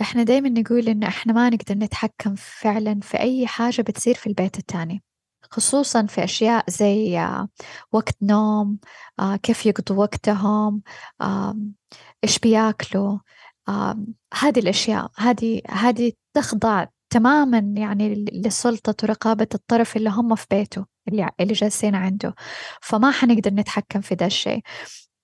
إحنا دايما نقول إنه إحنا ما نقدر نتحكم فعلا في أي حاجة بتصير في البيت التاني خصوصا في أشياء زي آه، وقت نوم آه، كيف يقضوا وقتهم إيش بياكلوا هذه الأشياء هذه هذه تخضع تماما يعني لسلطة ورقابة الطرف اللي هم في بيته اللي اللي جالسين عنده. فما حنقدر نتحكم في ده الشيء.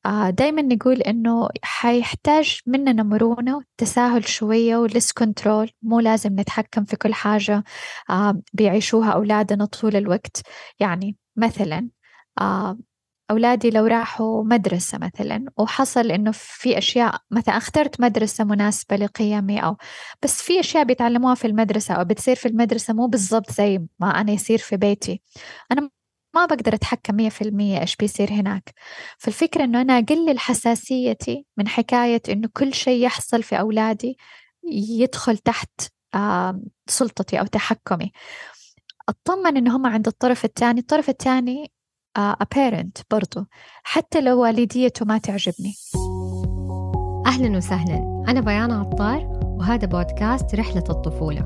آه، دايما نقول إنه حيحتاج مننا مرونة وتساهل شوية ولس كنترول مو لازم نتحكم في كل حاجة آه، بيعيشوها أولادنا طول الوقت. يعني مثلا آه، أولادي لو راحوا مدرسة مثلا وحصل إنه في أشياء مثلا اخترت مدرسة مناسبة لقيمي أو بس في أشياء بيتعلموها في المدرسة أو بتصير في المدرسة مو بالضبط زي ما أنا يصير في بيتي. أنا ما بقدر أتحكم مية في المية إيش بيصير هناك. فالفكرة إنه أنا أقلل حساسيتي من حكاية إنه كل شيء يحصل في أولادي يدخل تحت سلطتي أو تحكمي. أطمن إن هم عند الطرف الثاني الطرف الثاني parent برضو. حتى لو والديته ما تعجبني. أهلا وسهلا. أنا بيان عطار وهذا بودكاست رحلة الطفولة.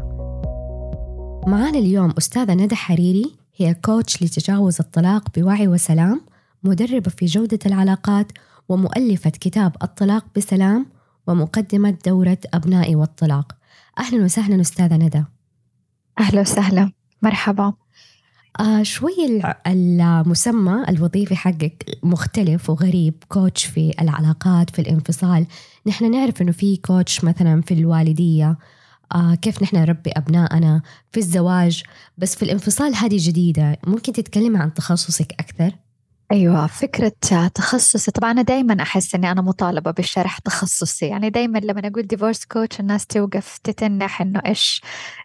معانا اليوم أستاذة ندى حريري هي كوتش لتجاوز الطلاق بوعي وسلام مدربة في جودة العلاقات ومؤلفة كتاب الطلاق بسلام ومقدمة دورة أبنائي والطلاق. أهلا وسهلا أستاذة ندى. أهلا وسهلا. مرحبا. آه شوي المسمى الوظيفي حقك مختلف وغريب كوتش في العلاقات في الانفصال. نحن نعرف إنه في كوتش مثلا في الوالدية. آه كيف نحن نربي أبنائنا في الزواج. بس في الانفصال هذه جديدة. ممكن تتكلمي عن تخصصك أكثر؟ أيوة فكرة تخصصي طبعا أنا دايما أحس إني أنا مطالبة بالشرح تخصصي. يعني دايما لما أقول ديفورس كوتش الناس توقف تتنح إنه إيش؟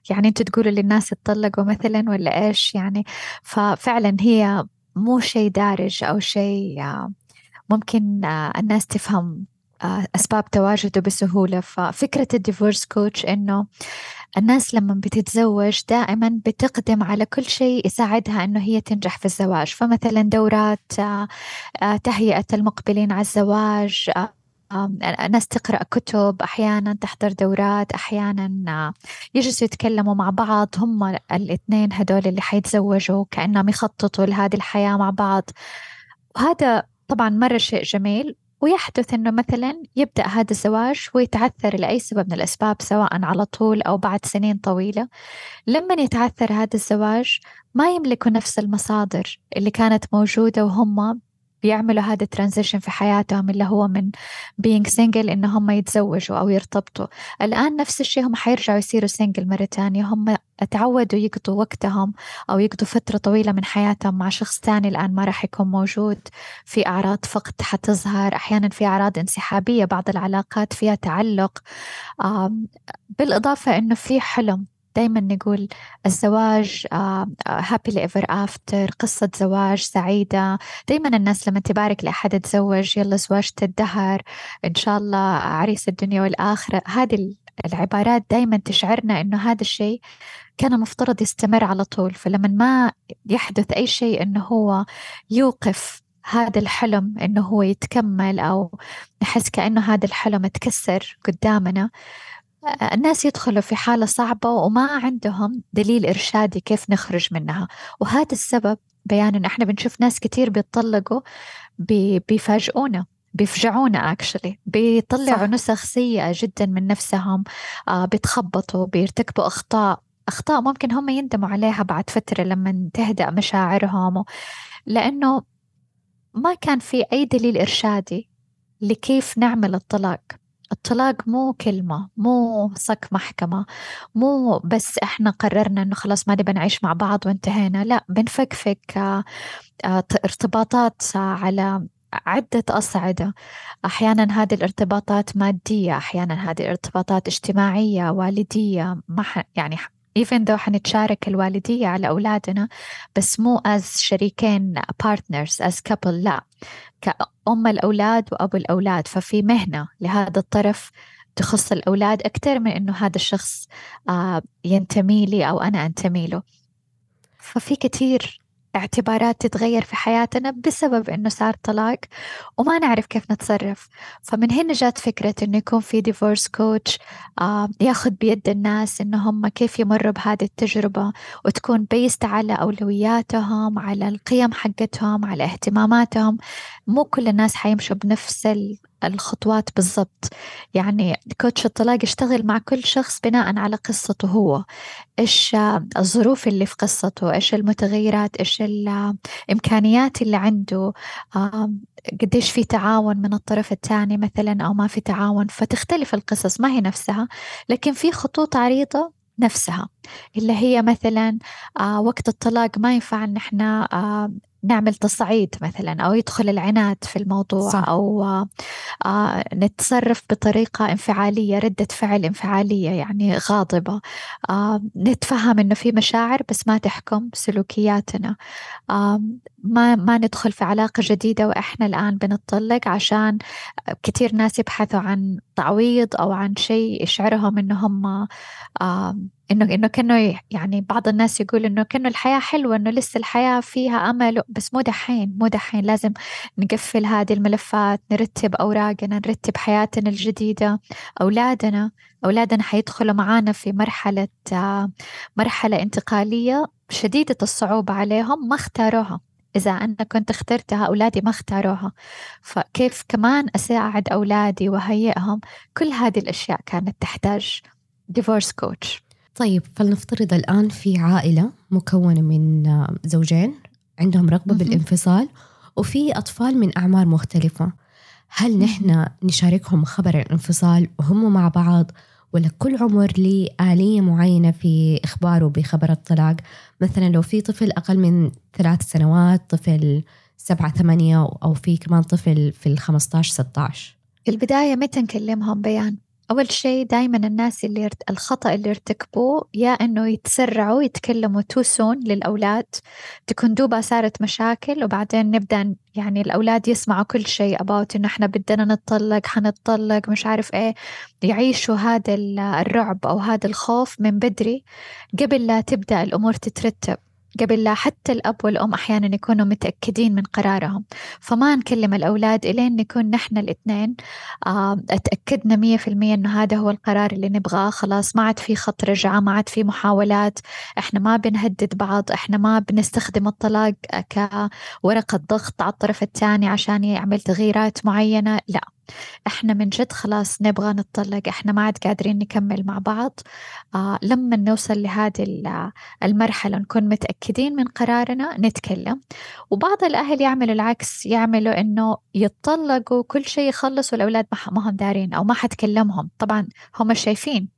يعني أنتوا تقولوا للناس اتطلقوا مثلا ولا إيش؟ يعني ففعلا هي مو شيء دارج أو شيء ممكن الناس تفهم أسباب تواجده بسهولة. ففكرة الديفورس كوتش إنه الناس لما بتتزوج دائما بتقدم على كل شيء يساعدها إنه هي تنجح في الزواج. فمثلا دورات آه، آه، تهيئة المقبلين على الزواج آه، ناس تقرأ كتب أحيانا تحضر دورات أحيانا يجلسوا يتكلموا مع بعض. هم الإثنين هدول اللي حيتزوجوا كأنهم يخططوا لهذه الحياة مع بعض. وهذا طبعا مرة شيء جميل. ويحدث أنه مثلا يبدأ هذا الزواج ويتعثر لأي سبب من الأسباب سواء على طول أو بعد سنين طويلة. لما يتعثر هذا الزواج ما يملكوا نفس المصادر اللي كانت موجودة وهم بيعملوا هذا ال transition في حياتهم اللي هو من being single إن هم يتزوجوا أو يرتبطوا. الآن نفس الشيء هم حيرجعوا يصيروا single مرة تانية. هم تعودوا يقضوا وقتهم أو يقضوا فترة طويلة من حياتهم مع شخص تاني الآن ما راح يكون موجود. في أعراض فقد حتظهر. أحيانا في أعراض انسحابية بعض العلاقات فيها تعلق. بالإضافة إنه في حلم. دايما نقول الزواج happy ever after قصة زواج سعيدة. دايما الناس لما تبارك لأحد يتزوج يلا زواجة الدهر إن شاء الله عريس الدنيا والآخرة. هذه العبارات دايما تشعرنا إنه هذا الشيء كان مفترض يستمر على طول. فلما ما يحدث أي شيء إنه هو يوقف هذا الحلم إنه هو يتكمل أو نحس كأنه هذا الحلم تكسر قدامنا الناس يدخلوا في حالة صعبة وما عندهم دليل إرشادي كيف نخرج منها. وهذا السبب بيان إن إحنا بنشوف ناس كتير بيتطلقوا بيفاجئونا بيفجعونا اكشلي بيطلعوا صح. نسخ سيئة جدا من نفسهم آه بيتخبطوا بيرتكبوا أخطاء أخطاء ممكن هم يندموا عليها بعد فترة لما تهدأ مشاعرهم. لأنه ما كان في أي دليل إرشادي لكيف نعمل الطلاق. الطلاق مو كلمة مو صك محكمة مو بس إحنا قررنا إنه خلاص ما نبي نعيش مع بعض وانتهينا لا بنفكفك آه، آه، ارتباطات على عدة أصعدة. أحيانا هذه الارتباطات مادية أحيانا هذه الارتباطات اجتماعية والدية ما يعني even though حنتشارك الوالدية على أولادنا بس مو as شريكين partners as couple لا. كأم الأولاد وأبو الأولاد. ففي مهنة لهذا الطرف تخص الأولاد أكثر من إنه هذا الشخص آه، ينتمي لي أو أنا أنتمي له. ففي كثير اعتبارات تتغير في حياتنا بسبب إنه صار طلاق وما نعرف كيف نتصرف. فمن هنا جات فكرة إنه يكون في divorce coach ياخذ بيد الناس إنه هم كيف يمروا بهذه التجربة وتكون based على أولوياتهم على القيم حقتهم على اهتماماتهم. مو كل الناس حيمشوا بنفس الخطوات بالضبط. يعني coach الطلاق يشتغل مع كل شخص بناء على قصته هو. إيش الظروف اللي في قصته؟ إيش المتغيرات؟ إيش الإمكانيات اللي عنده؟ قديش في تعاون من الطرف الثاني مثلا أو ما في تعاون؟ فتختلف القصص ما هي نفسها. لكن في خطوط عريضة نفسها. اللي هي مثلا آه وقت الطلاق ما ينفع إن إحنا آه نعمل تصعيد مثلا أو يدخل العناد في الموضوع صح. أو آه نتصرف بطريقة انفعالية ردة فعل انفعالية يعني غاضبة آه نتفهم إنه في مشاعر بس ما تحكم سلوكياتنا آه ما ما ندخل في علاقة جديدة وإحنا الآن بنطلق عشان كثير ناس يبحثوا عن تعويض أو عن شيء يشعرهم إنه هم آه انه إنه كانه يعني بعض الناس يقول إنه كانه الحياة حلوة إنه لسه الحياة فيها أمل بس مو دحين مو دحين. لازم نقفل هذه الملفات نرتب أوراقنا نرتب حياتنا الجديدة. اولادنا أولادنا حيدخلوا معانا في مرحلة مرحلة انتقالية شديدة الصعوبة عليهم ما اختاروها. إذا أنا كنت اخترتها أولادي ما اختاروها. فكيف كمان أساعد أولادي وهيئهم كل هذه الأشياء كانت تحتاج ديفورس كوتش طيب فلنفترض الآن في عائلة مكونة من زوجين عندهم رغبة بالانفصال وفي أطفال من أعمار مختلفة. هل نحن نشاركهم خبر الانفصال وهم مع بعض ولا كل عمر لي آلية معينة في إخباره بخبر الطلاق؟ مثلا لو في طفل أقل من ثلاث سنوات طفل سبعة ثمانية أو في كمان طفل في الخمسة عشر ستة عشر في البداية متى نكلمهم بيان؟ أول شيء دايما الناس اللي. الخطأ اللي ارتكبوه يا إنه يتسرعوا يتكلموا توسون للأولاد. تكون دوبها صارت مشاكل وبعدين نبدأ يعني الأولاد يسمعوا كل شيء about إنه إحنا بدنا نتطلق حنتطلق مش عارف إيه. يعيشوا هذا الرعب أو هذا الخوف من بدري. قبل لا تبدأ الأمور تترتب. قبل لا حتى الأب والأم أحيانا يكونوا متأكدين من قرارهم. فما نكلم الأولاد إلين نكون نحن الاثنين أتأكدنا مية في المية إنه هذا هو القرار اللي نبغاه. خلاص ما عاد في خط رجعة ما عاد في محاولات. إحنا ما بنهدد بعض إحنا ما بنستخدم الطلاق كورقة ضغط على الطرف الثاني عشان يعمل تغييرات معينة. لا. إحنا من جد خلاص نبغى نتطلق إحنا ما عاد قادرين نكمل مع بعض. آه لما نوصل لهذه المرحلة نكون متأكدين من قرارنا نتكلم. وبعض الأهل يعملوا العكس يعملوا إنه يتطلقوا كل شيء يخلص والأولاد ما هم دارين أو ما حتكلمهم. طبعا هم شايفين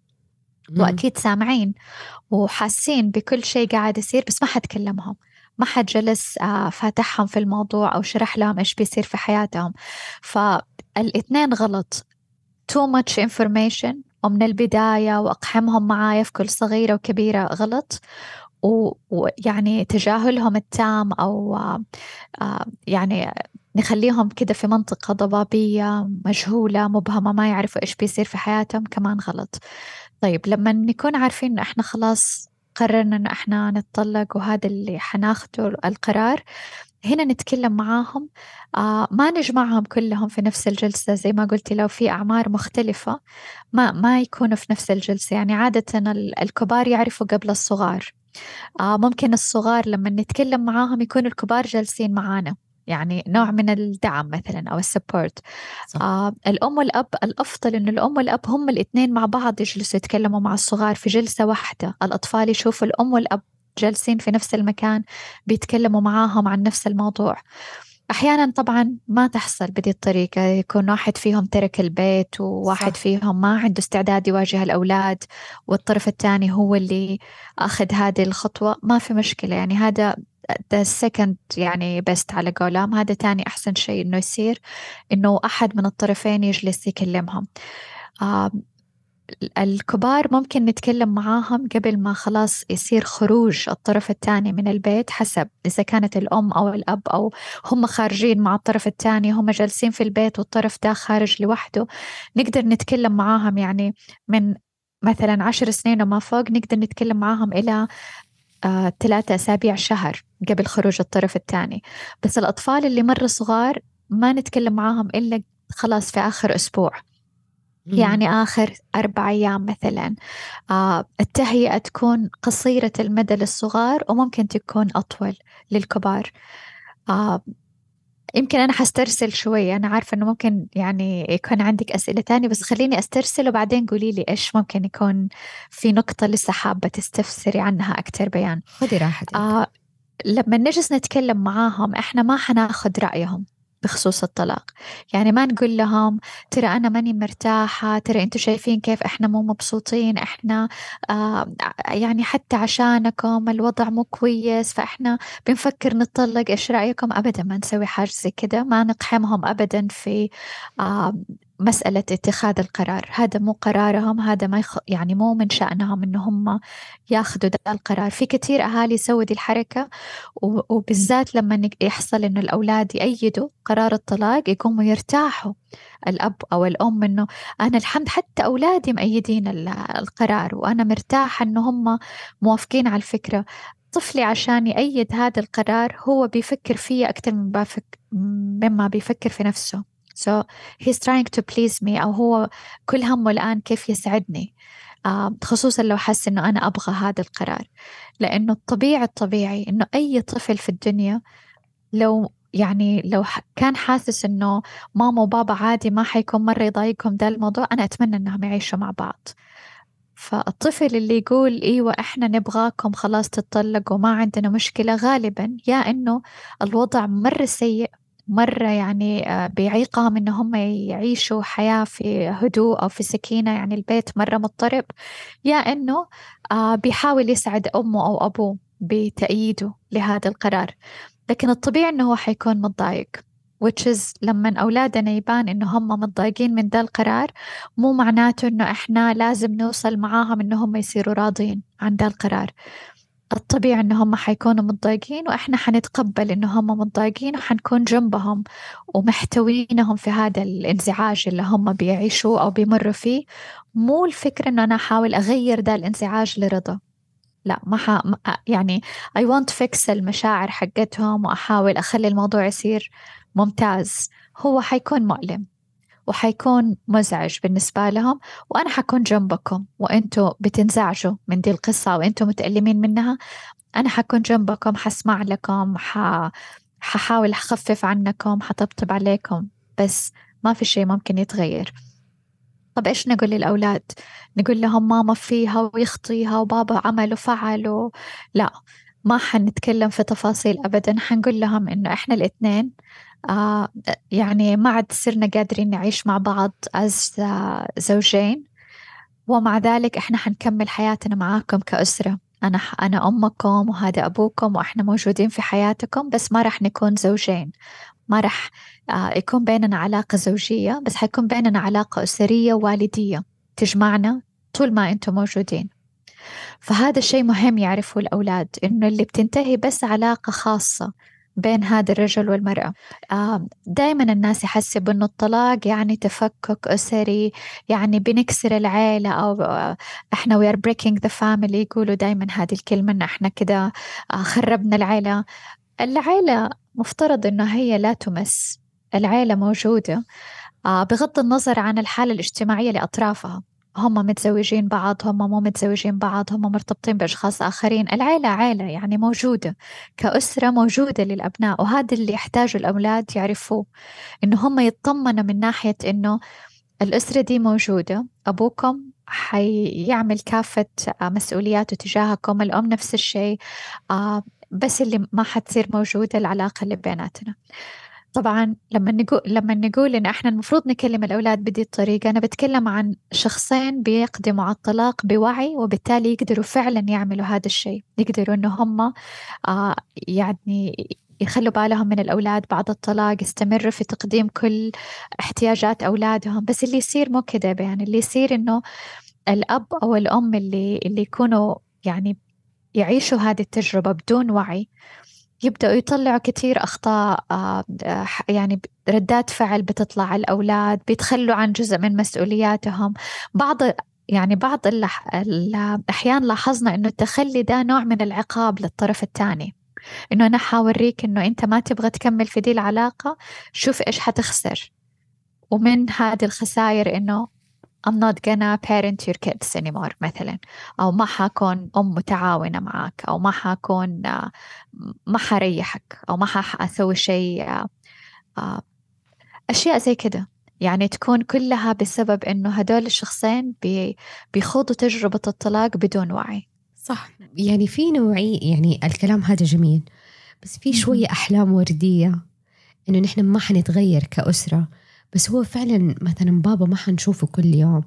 وأكيد سامعين وحاسين بكل شيء قاعد يصير بس ما حتكلمهم. ما حد جلس آه، فاتحهم في الموضوع أو شرح لهم إيش بيصير في حياتهم. فالاثنين غلط. Too much information. ومن البداية وأقحمهم معايا في كل صغيرة وكبيرة غلط. ويعني تجاهلهم التام أو آه، يعني نخليهم كده في منطقة ضبابية مجهولة مبهمة ما يعرفوا إيش بيصير في حياتهم كمان غلط. طيب لما نكون عارفين إنه إحنا خلاص قررنا إنه إحنا نتطلق وهذا اللي حناخده القرار هنا نتكلم معاهم. آه ما نجمعهم كلهم في نفس الجلسة زي ما قلتي لو في أعمار مختلفة ما ما يكونوا في نفس الجلسة. يعني عادة الكبار يعرفوا قبل الصغار. آه ممكن الصغار لما نتكلم معاهم يكونوا الكبار جالسين معانا. يعني نوع من الدعم مثلا أو السبورت. آه الأم والأب الأفضل إنه الأم والأب هم الإثنين مع بعض يجلسوا يتكلموا مع الصغار في جلسة واحدة. الأطفال يشوفوا الأم والأب جالسين في نفس المكان بيتكلموا معاهم عن نفس الموضوع. أحيانا طبعا ما تحصل بهذه الطريقة يكون واحد فيهم ترك البيت وواحد صح. فيهم ما عنده استعداد يواجه الأولاد والطرف الثاني هو اللي أخذ هذه الخطوة. ما في مشكلة يعني هذا the second يعني best على قولهم. هذا تاني أحسن شيء إنه يصير إنه أحد من الطرفين يجلس يكلمهم. الكبار ممكن نتكلم معاهم قبل ما خلاص يصير خروج الطرف الثاني من البيت حسب إذا كانت الأم أو الأب أو هم خارجين مع الطرف الثاني هم جالسين في البيت والطرف ده خارج لوحده. نقدر نتكلم معاهم يعني من مثلا عشر سنين وما فوق نقدر نتكلم معاهم إلى آه، ثلاثة أسابيع شهر قبل خروج الطرف الثاني. بس الأطفال اللي مرة صغار ما نتكلم معاهم إلا خلاص في آخر أسبوع. يعني آخر أربع أيام مثلا. آه التهيئة تكون قصيرة المدى للصغار وممكن تكون أطول للكبار. آه يمكن أنا حسترسل شوي. أنا عارفة إنه ممكن يعني يكون عندك أسئلة تانية بس خليني أسترسل وبعدين قولي لي إيش ممكن يكون في نقطة لسه حابة تستفسري عنها أكثر بيان. خذي راحتك. آه لما نجلس نتكلم معاهم إحنا ما حناخذ رأيهم. بخصوص الطلاق. يعني ما نقول لهم ترى أنا ماني مرتاحة ترى أنتوا شايفين كيف إحنا مو مبسوطين إحنا آه يعني حتى عشانكم الوضع مو كويس فإحنا بنفكر نتطلق إيش رأيكم؟ أبدا ما نسوي حاجة زي كده ما نقحمهم أبدا في مسألة اتخاذ القرار. هذا مو قرارهم هذا ما يخ... يعني مو من شأنهم إن هم ياخذوا ده القرار. في كثير أهالي يسوي دي الحركة و... وبالذات لما يحصل إنه الأولاد يأيدوا قرار الطلاق يقوموا يرتاحوا. الأب أو الأم إنه أنا الحمد حتى أولادي مأيدين القرار وأنا مرتاحة إنه هم موافقين على الفكرة. طفلي عشان يأيد هذا القرار هو بيفكر فيه أكثر مما بيفكر في نفسه. So he's trying to please me أو هو كل همه الآن كيف يسعدني. آه خصوصا لو حس إنه أنا أبغى هذا القرار. لأنه الطبيعي الطبيعي إنه أي طفل في الدنيا لو يعني لو كان حاسس إنه ماما وبابا عادي ما حيكون مرة يضايقهم ده الموضوع أنا أتمنى إنهم يعيشوا مع بعض. فالطفل اللي يقول إيوه إحنا نبغاكم خلاص تتطلقوا ما عندنا مشكلة غالبا يا إنه الوضع مرة سيء مرة يعني آه، بيعيقهم إن هم يعيشوا حياة في هدوء أو في سكينة يعني البيت مرة مضطرب. يا إنه آه، بيحاول يسعد أمه أو أبوه بتأييده لهذا القرار. لكن الطبيعي إنه هو حيكون متضايق which is لما أولادنا يبان إنه هم متضايقين من ذا القرار مو معناته إنه إحنا لازم نوصل معاهم إنه هم يصيروا راضين عن ذا القرار. الطبيعي إن هم حيكونوا متضايقين وإحنا حنتقبل إنه هم متضايقين وحنكون جنبهم ومحتوينهم في هذا الانزعاج اللي هم بيعيشوه أو بيمروا فيه. مو الفكرة إنه أنا أحاول أغير ذا الانزعاج لرضا. لا ما ح... يعني I want fix المشاعر حقتهم وأحاول أخلي الموضوع يصير ممتاز. هو حيكون مؤلم. وحيكون مزعج بالنسبة لهم وأنا حكون جنبكم وأنتوا بتنزعجوا من دي القصة وأنتوا متألمين منها أنا حكون جنبكم حسمع لكم ح... ححاول أخفف عنكم حطبطب عليكم بس ما في شيء ممكن يتغير. طب إيش نقول للأولاد؟ نقول لهم ماما فيها ويخطيها وبابا عمل وفعل لا ما حنتكلم في تفاصيل أبدا حنقول لهم إنه إحنا الإثنين آه يعني ما عاد صرنا قادرين نعيش مع بعض از زوجين. ومع ذلك إحنا حنكمل حياتنا معاكم كأسرة. أنا أنا أمكم وهذا أبوكم وإحنا موجودين في حياتكم بس ما راح نكون زوجين. ما راح آه يكون بيننا علاقة زوجية بس حيكون بيننا علاقة أسرية والدية تجمعنا طول ما أنتم موجودين. فهذا الشيء مهم يعرفه الأولاد إنه اللي بتنتهي بس علاقة خاصة. بين هذا الرجل والمرأة. دائما الناس يحسبوا أنه الطلاق يعني تفكك أسري يعني بنكسر العيلة أو إحنا we are breaking the family يقولوا دائما هذه الكلمة أن إحنا كده آه، خربنا العيلة. العيلة مفترض أنه هي لا تمس. العيلة موجودة آه، بغض النظر عن الحالة الاجتماعية لأطرافها. هم متزوجين بعض هم مو متزوجين بعض هم مرتبطين بأشخاص آخرين. العيلة عيلة يعني موجودة كأسرة موجودة للأبناء. وهذا اللي يحتاجه الأولاد يعرفوه إنه هم يطمنوا من ناحية إنه الأسرة دي موجودة أبوكم حيعمل كافة مسؤولياته تجاهكم الأم نفس الشيء آه، بس اللي ما حتصير موجودة العلاقة اللي بيناتنا. طبعا لما نقول لما نقول إن إحنا المفروض نكلم الأولاد بدي الطريقة أنا بتكلم عن شخصين بيقدموا على الطلاق بوعي وبالتالي يقدروا فعلا يعملوا هذا الشيء. يقدروا إنه هم آه يعني يخلوا بالهم من الأولاد بعد الطلاق يستمروا في تقديم كل احتياجات أولادهم. بس اللي يصير مو كده يعني اللي يصير إنه الأب أو الأم اللي اللي يكونوا يعني يعيشوا هذه التجربة بدون وعي يبدأوا يطلعوا كثير أخطاء آه، يعني ردات فعل بتطلع على الأولاد بيتخلوا عن جزء من مسؤولياتهم. بعض يعني بعض الأحيان لاحظنا إنه التخلي ده نوع من العقاب للطرف الثاني. إنه أنا حاوريك إنه أنت ما تبغى تكمل في دي العلاقة شوف إيش حتخسر. ومن هذه الخسائر إنه I'm not gonna parent your kids anymore مثلا. أو ما حكون أم متعاونة معك. أو ما حكون ما حريحك. أو ما حأسوي شيء أشياء زي كده. يعني تكون كلها بسبب إنه هدول الشخصين بيخوضوا تجربة الطلاق بدون وعي. صح. يعني في نوعي يعني الكلام هذا جميل. بس في شوية أحلام وردية. إنه نحن ما حنتغير كأسرة. بس هو فعلا مثلا بابا ما حنشوفه كل يوم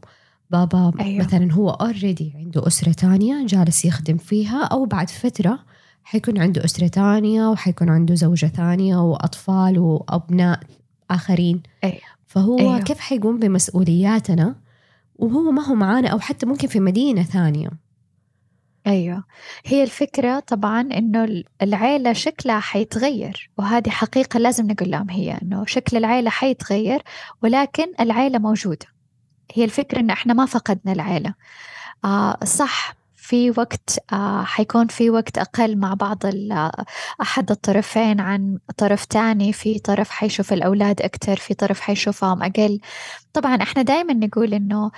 بابا أيوه. مثلا هو اوريدي عنده أسرة تانية جالس يخدم فيها أو بعد فترة حيكون عنده أسرة تانية وحيكون عنده زوجة ثانية وأطفال وأبناء آخرين أيوه. فهو أيوه. كيف حيقوم بمسؤولياتنا وهو ما هو معانا أو حتى ممكن في مدينة ثانية أيوه. هي الفكرة طبعا إنه العيلة شكلها حيتغير وهذه حقيقة لازم نقول لهم هي إنه شكل العيلة حيتغير ولكن العيلة موجودة. هي الفكرة إن إحنا ما فقدنا العيلة. آه صح في وقت آه حيكون في وقت أقل مع بعض أحد الطرفين عن طرف تاني في طرف حيشوف الأولاد أكتر في طرف حيشوفهم أقل. طبعا إحنا دايما نقول إنه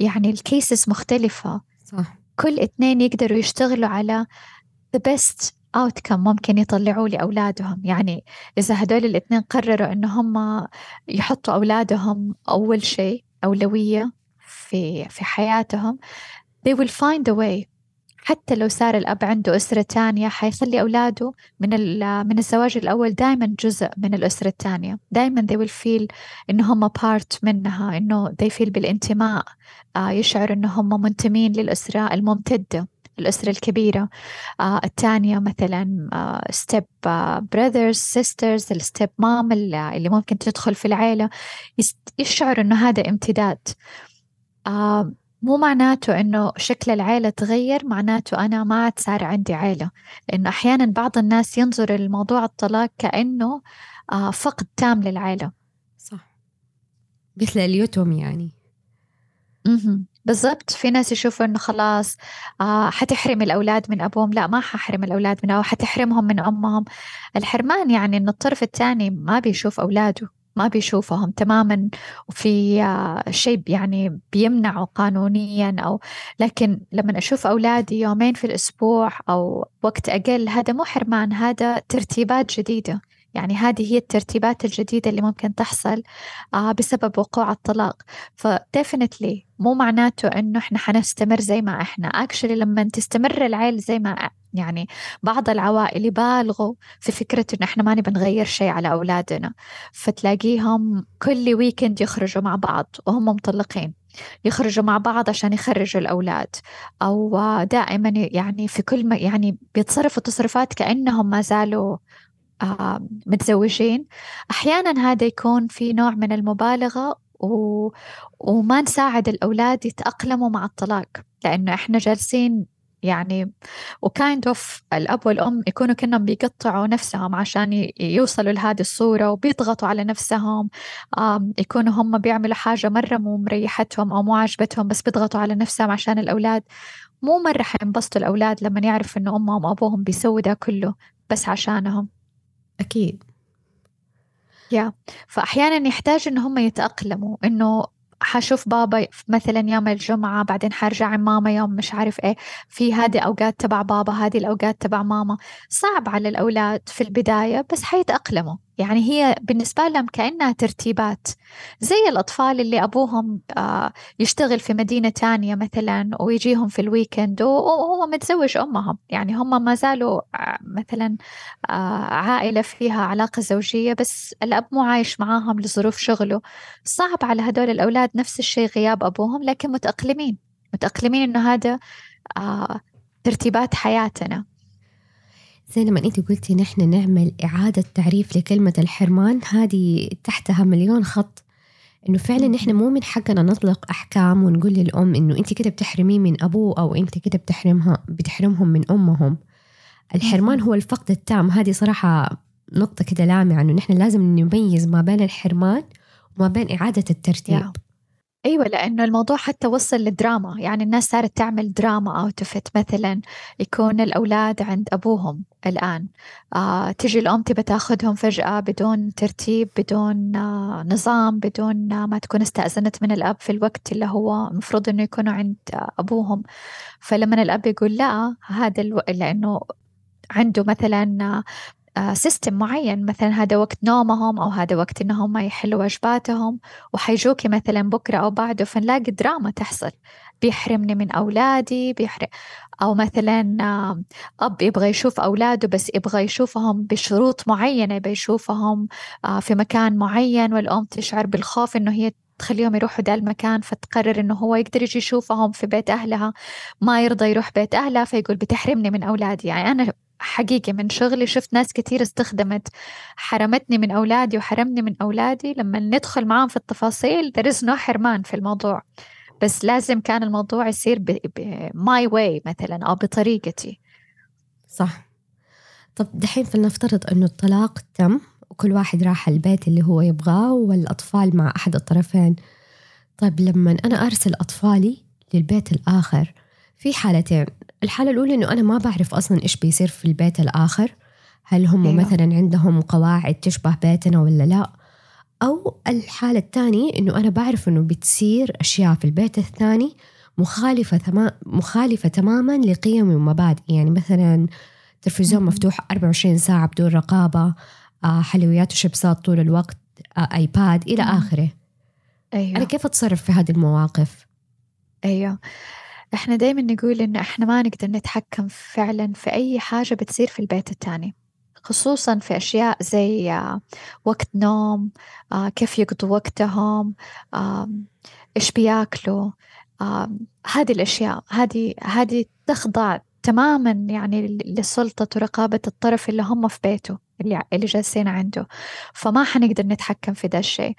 يعني الكيسز مختلفة. صح. كل اثنين يقدروا يشتغلوا على the best outcome ممكن يطلعوه لأولادهم. يعني إذا هدول الاثنين قرروا إن هم يحطوا أولادهم أول شيء أولوية في في حياتهم they will find a way حتى لو صار الأب عنده أسرة تانية حيخلي أولاده من من الزواج الأول دائما جزء من الأسرة الثانية دائما they will feel إنه هم part منها إنه they feel بالانتماء. آه يشعر إنه هم منتمين للأسرة الممتدة الأسرة الكبيرة. آه الثانية مثلا آه step brothers sisters ال step mom اللي ممكن تدخل في العيلة. يشعر إنه هذا امتداد. آه مو معناته إنه شكل العيلة تغير معناته أنا ما عاد صار عندي عيلة. لأنه أحيانا بعض الناس ينظر الموضوع الطلاق كأنه آه، فقد تام للعيلة. صح. مثل اليتم يعني. بالضبط. في ناس يشوفوا إنه خلاص آه حتحرم الأولاد من أبوهم. لا ما ححرم الأولاد من أو حتحرمهم من أمهم. الحرمان يعني ان الطرف الثاني ما بيشوف أولاده. ما بيشوفهم تماما وفي آه، شيء يعني بيمنعه قانونيا أو لكن لما أشوف أولادي يومين في الأسبوع أو وقت أقل هذا مو حرمان هذا ترتيبات جديدة. يعني هذه هي الترتيبات الجديدة اللي ممكن تحصل آه، بسبب وقوع الطلاق. ف definitely مو معناته إنه إحنا حنستمر زي ما إحنا. actually لما تستمر العيل زي ما يعني بعض العوائل يبالغوا في فكرة إنه إحنا ما نبي نغير شيء على أولادنا. فتلاقيهم كل weekend يخرجوا مع بعض وهم مطلقين. يخرجوا مع بعض عشان يخرجوا الأولاد. أو دائما يعني في كل ما يعني بيتصرفوا تصرفات كأنهم ما زالوا متزوجين. أحيانا هذا يكون في نوع من المبالغة و... وما نساعد الأولاد يتأقلموا مع الطلاق لأنه إحنا جالسين يعني و kind of الأب والأم يكونوا كانهم بيقطعوا نفسهم عشان يوصلوا لهذه الصورة وبيضغطوا على نفسهم. يكونوا هم بيعملوا حاجة مرة مو مريحتهم أو مو عجبتهم بس بيضغطوا على نفسهم عشان الأولاد. مو مرة حينبسطوا الأولاد لما يعرفوا إنه أمهم وأبوهم بيسووا ده كله بس عشانهم. أكيد. يا فأحيانا يحتاج إن هم يتأقلموا إنه حشوف بابا مثلا يوم الجمعة بعدين حرجع عند ماما يوم مش عارف إيه. في هذه أوقات تبع بابا هذه الأوقات تبع ماما. صعب على الأولاد في البداية بس حيتأقلموا. يعني هي بالنسبة لهم كأنها ترتيبات زي الأطفال اللي أبوهم آه، يشتغل في مدينة تانية مثلا ويجيهم في الويكند وهو متزوج أمهم يعني هم ما زالوا آه، مثلا آه، عائلة فيها علاقة زوجية بس الأب مو عايش معاهم لظروف شغله. صعب على هدول الأولاد نفس الشيء غياب أبوهم لكن متأقلمين متأقلمين إنه هذا ترتيبات حياتنا. زي لما انت قلتي نحن نعمل إعادة تعريف لكلمة الحرمان هذه تحتها مليون خط. إنه فعلا نحن مو من حقنا نطلق أحكام ونقول للأم إنه انت كده بتحرميه من أبوه أو انت كده بتحرمها بتحرمهم من أمهم. الحرمان هو الفقد التام. هذه صراحة نقطة كده لامعة إنه نحن لازم نميز ما بين الحرمان وما بين إعادة الترتيب. أيوه لأنه الموضوع حتى وصل للدراما يعني الناس صارت تعمل دراما اوت مثلا يكون الأولاد عند أبوهم الآن. آه تجي الأم تبى تأخذهم فجأة بدون ترتيب بدون آه نظام بدون آه ما تكون استأذنت من الأب في الوقت اللي هو المفروض إنه يكونوا عند آه أبوهم. فلما الأب يقول لا هذا ألو... لأنه عنده مثلا system معين. مثلا هذا وقت نومهم أو هذا وقت إنهم يحلوا واجباتهم وحيجوكي مثلا بكرة أو بعده فنلاقي دراما تحصل. بيحرمني من أولادي بيحرم أو مثلا أب يبغى يشوف أولاده بس يبغى يشوفهم بشروط معينة يبغى يشوفهم في مكان معين والأم تشعر بالخوف إنه هي تخليهم يروحوا ده المكان فتقرر إنه هو يقدر يجي يشوفهم في بيت أهلها. ما يرضى يروح بيت أهلها فيقول بتحرمني من أولادي. يعني أنا حقيقي من شغلي شفت ناس كثير استخدمت حرمتني من أولادي وحرمني من أولادي. لما ندخل معاهم في التفاصيل there is no حرمان في الموضوع. بس لازم كان الموضوع يصير بماي واي مثلا أو بطريقتي. صح. طب دحين فلنفترض أنه الطلاق تم وكل واحد راح البيت اللي هو يبغاه والأطفال مع أحد الطرفين. طيب لما أنا أرسل أطفالي للبيت الآخر في حالتين. الحالة الأولى إنه أنا ما بعرف أصلا إيش بيصير في البيت الآخر. هل هم أيوة. مثلا عندهم قواعد تشبه بيتنا ولا لا؟ أو الحالة الثانية إنه أنا بعرف إنه بتصير أشياء في البيت الثاني مخالفة تمام مخالفة تماما لقيمي ومبادئي يعني مثلا تلفزيون مفتوح 24 ساعة بدون رقابة آه، حلويات وشيبسات طول الوقت آه، آيباد إلى آخره. أيوة. أنا كيف أتصرف في هذه المواقف؟ أيوه. إحنا دايما نقول إن إحنا ما نقدر نتحكم فعلا في أي حاجة بتصير في البيت التاني خصوصا في أشياء زي آه، وقت نوم آه، كيف يقضوا وقتهم إيش بياكلوا هذه الأشياء هذه هذه تخضع تماما يعني لسلطة ورقابة الطرف اللي هم في بيته اللي اللي جالسين عنده. فما حنقدر نتحكم في ده الشيء.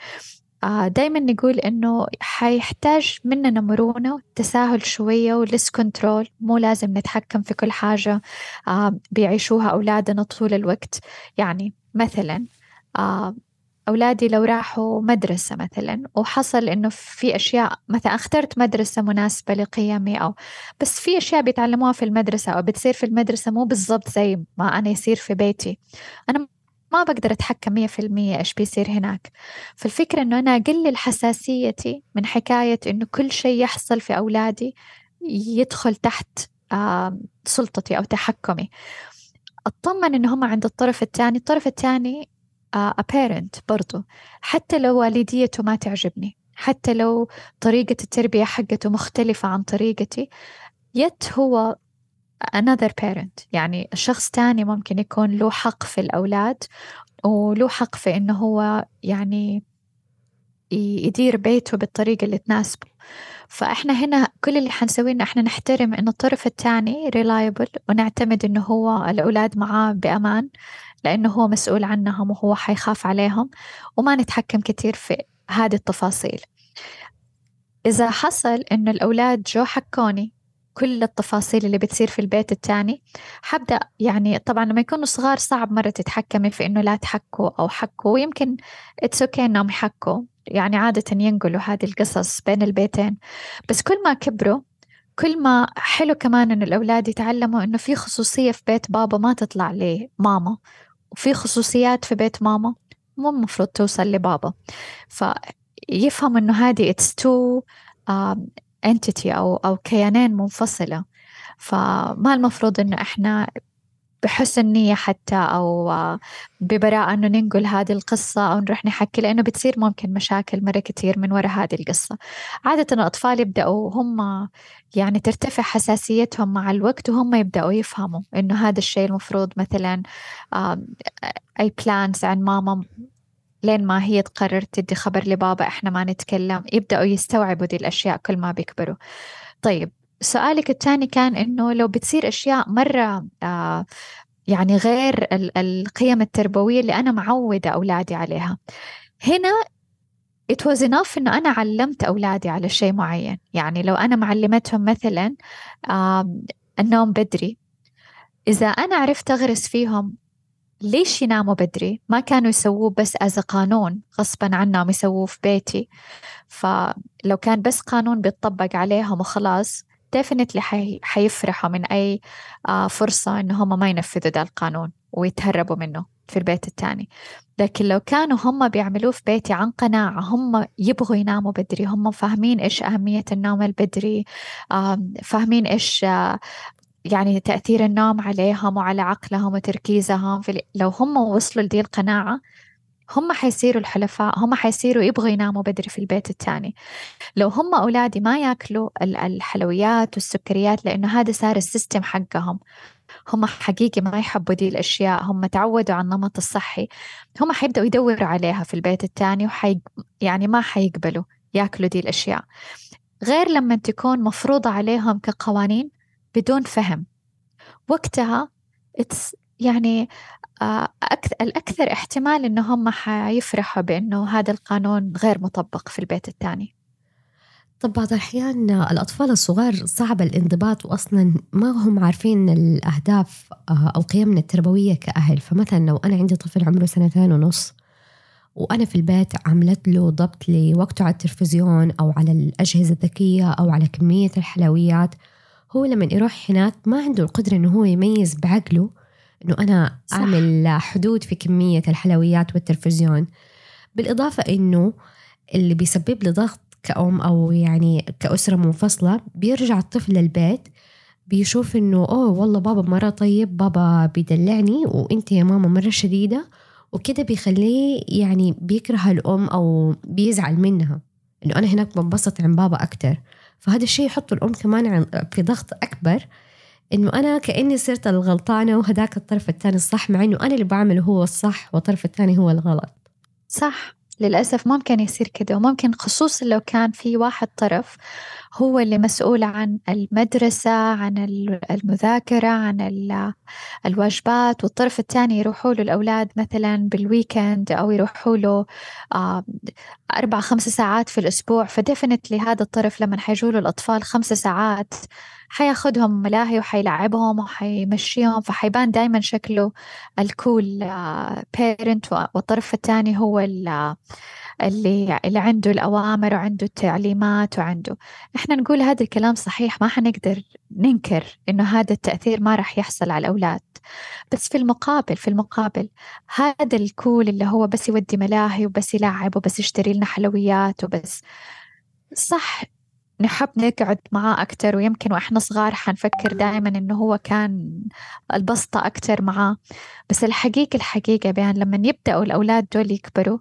آه، دايما نقول إنه حيحتاج مننا مرونة وتساهل شوية ولس كنترول مو لازم نتحكم في كل حاجة آه، بيعيشوها أولادنا طول الوقت. يعني مثلا آه، أولادي لو راحوا مدرسة مثلا وحصل إنه في أشياء مثلا اخترت مدرسة مناسبة لقيمي أو بس في أشياء بيتعلموها في المدرسة أو بتصير في المدرسة مو بالضبط زي ما أنا يصير في بيتي. أنا ما بقدر أتحكم مية في المية إيش بيصير هناك. فالفكرة إنه أنا أقلل حساسيتي من حكاية إنه كل شيء يحصل في أولادي يدخل تحت سلطتي أو تحكمي. أطمن إن هم عند الطرف الثاني الطرف الثاني parent برضو. حتى لو والديته ما تعجبني حتى لو طريقة التربية حقته مختلفة عن طريقتي يت هو another parent. يعني شخص تاني ممكن يكون له حق في الأولاد وله حق في إنه هو يعني يدير بيته بالطريقة اللي تناسبه. فإحنا هنا كل اللي حنسويه إنه إحنا نحترم إنه الطرف الثاني reliable ونعتمد إنه هو الأولاد معاه بأمان لأنه هو مسؤول عنهم وهو حيخاف عليهم وما نتحكم كثير في هذه التفاصيل. إذا حصل إنه الأولاد جو حكوني كل التفاصيل اللي بتصير في البيت التاني. حبدأ يعني طبعا لما يكونوا صغار صعب مرة تتحكمي في إنه لا تحكوا أو حكوا ويمكن it's okay إنهم يحكوا. يعني عادة ينقلوا هذه القصص بين البيتين. بس كل ما كبروا كل ما حلو كمان إنه الأولاد يتعلموا إنه في خصوصية في بيت بابا ما تطلع لماما. وفي خصوصيات في بيت ماما مو المفروض توصل لبابا. فيفهم إنه هذه it's two entity أو أو كيانين منفصلة. فما المفروض إنه إحنا بحسن نية حتى أو ببراءة إنه ننقل هذه القصة أو نروح نحكي لأنه بتصير ممكن مشاكل مرة كتير من وراء هذه القصة. عادة الأطفال يبدأوا هم يعني ترتفع حساسيتهم مع الوقت وهم يبدأوا يفهموا إنه هذا الشيء المفروض مثلا أي بلانز عن ماما لين ما هي تقرر تدي خبر لبابا إحنا ما نتكلم. يبدأوا يستوعبوا دي الأشياء كل ما بيكبروا. طيب سؤالك الثاني كان إنه لو بتصير أشياء مرة آه يعني غير القيم التربوية اللي أنا معودة أولادي عليها. هنا it was enough إنه أنا علمت أولادي على شيء معين. يعني لو أنا معلمتهم مثلا آه النوم بدري. إذا أنا عرفت أغرس فيهم ليش يناموا بدري؟ ما كانوا يسووه بس از قانون غصبا عنهم يسووه في بيتي. فلو كان بس قانون بيطبق عليهم وخلاص definitely حي... حيفرحوا من أي آه فرصة إنه هم ما ينفذوا ده القانون ويتهربوا منه في البيت الثاني لكن لو كانوا هم بيعملوه في بيتي عن قناعة هم يبغوا يناموا بدري هم فاهمين إيش أهمية النوم البدري فاهمين إيش يعني تأثير النوم عليهم وعلى عقلهم وتركيزهم في لو هم وصلوا لدي القناعة هم حيصيروا الحلفاء هم حيصيروا يبغوا يناموا بدري في البيت الثاني لو هم أولادي ما ياكلوا الحلويات والسكريات لأنه هذا صار السيستم حقهم. هم حقيقي ما يحبوا دي الأشياء هم تعودوا على النمط الصحي. هم حيبدأوا يدوروا عليها في البيت الثاني وحي يعني ما حيقبلوا ياكلوا دي الأشياء. غير لما تكون مفروضة عليهم كقوانين بدون فهم. وقتها يعني آه، الأكثر احتمال إنه هم حيفرحوا بإنه هذا القانون غير مطبق في البيت الثاني طب بعض الأحيان الأطفال الصغار صعب الانضباط وأصلا ما هم عارفين الأهداف آه، أو قيمنا التربوية كأهل. فمثلا لو أنا عندي طفل عمره سنتين ونص وأنا في البيت عملت له ضبط لوقته على التلفزيون أو على الأجهزة الذكية أو على كمية الحلويات هو لما يروح هناك ما عنده القدرة إنه هو يميز بعقله إنه أنا صح. أعمل حدود في كمية الحلويات والتلفزيون. بالإضافة إنه اللي بيسبب لي ضغط كأم أو يعني كأسرة منفصلة بيرجع الطفل للبيت بيشوف إنه أوه والله بابا مرة طيب بابا بيدلعني وإنت يا ماما مرة شديدة وكده بيخليه يعني بيكره الأم أو بيزعل منها. إنه أنا هناك بنبسط عن بابا أكتر. فهذا الشيء يحط الأم كمان في ضغط أكبر إنه أنا كأني صرت الغلطانة وهداك الطرف الثاني الصح مع إنه أنا اللي بعمله هو الصح والطرف الثاني هو الغلط. صح. للأسف ممكن يصير كده وممكن خصوصا لو كان في واحد طرف هو اللي مسؤول عن المدرسة عن المذاكرة عن الواجبات والطرف الثاني يروحوا له الأولاد مثلا بال weekend أو يروحوا له أربع خمس ساعات في الأسبوع. ف definitely هذا الطرف لما حيجوا له الأطفال خمس ساعات حياخدهم ملاهي وحيلعبهم وحيمشيهم فحيبان دايما شكله ال cool parent والطرف الثاني هو اللي اللي عنده الأوامر وعنده التعليمات وعنده. إحنا نقول هذا الكلام صحيح ما حنقدر ننكر إنه هذا التأثير ما راح يحصل على الأولاد. بس في المقابل في المقابل هذا الكول اللي هو بس يودي ملاهي وبس يلعب وبس يشتري لنا حلويات وبس صح نحب نقعد معاه أكتر ويمكن وإحنا صغار حنفكر دائما إنه هو كان البسطة أكتر معاه بس الحقيقة الحقيقة بيان لما يبدأوا الأولاد دول يكبروا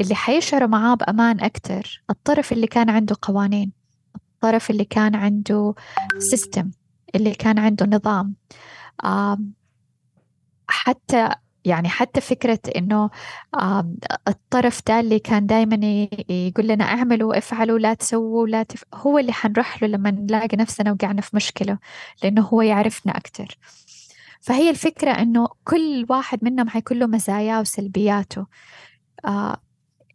اللي حيشعروا معاه بأمان أكتر. الطرف اللي كان عنده قوانين الطرف اللي كان عنده سيستم اللي كان عنده نظام. حتى يعني حتى فكرة إنه الطرف ده اللي كان دايما يقول لنا اعملوا افعلوا لا تسووا لا تف... هو اللي حنروح له لما نلاقي نفسنا وقعنا في مشكلة لأنه هو يعرفنا أكتر. فهي الفكرة إنه كل واحد منهم حيكون له مزاياه وسلبياته.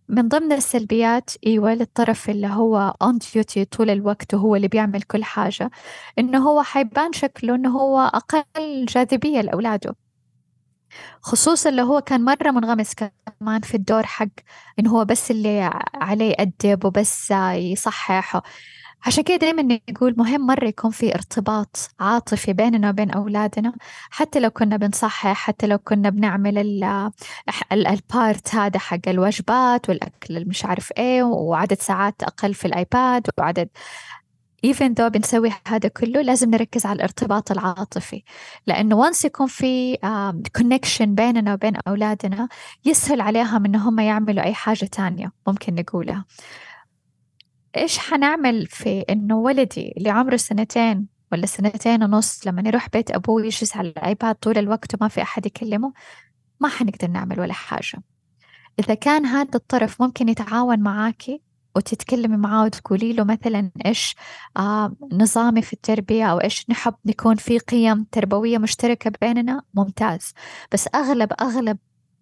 من ضمن السلبيات إيوه للطرف اللي هو on duty طول الوقت وهو اللي بيعمل كل حاجة إنه هو حيبان شكله إنه هو أقل جاذبية لأولاده. خصوصا لو هو كان مرة منغمس كمان في الدور حق إنه هو بس اللي عليه يأدب وبس يصحح عشان كده دايما نقول مهم مرة يكون في ارتباط عاطفي بيننا وبين أولادنا. حتى لو كنا بنصحح حتى لو كنا بنعمل ال part هذا حق الوجبات والأكل المش عارف إيه وعدد ساعات أقل في الآيباد وعدد even though بنسوي هذا كله لازم نركز على الارتباط العاطفي. لأنه once يكون في connection بيننا وبين أولادنا يسهل عليهم إن هم يعملوا أي حاجة تانية ممكن نقولها. إيش حنعمل في إنه ولدي اللي عمره سنتين ولا سنتين ونص لما يروح بيت أبوه يجلس على الآيباد طول الوقت وما في أحد يكلمه ما حنقدر نعمل ولا حاجة. إذا كان هذا الطرف ممكن يتعاون معاكي وتتكلمي معاه وتقولي له مثلا إيش آه نظامي في التربية أو إيش نحب نكون في قيم تربوية مشتركة بيننا ممتاز. بس أغلب أغلب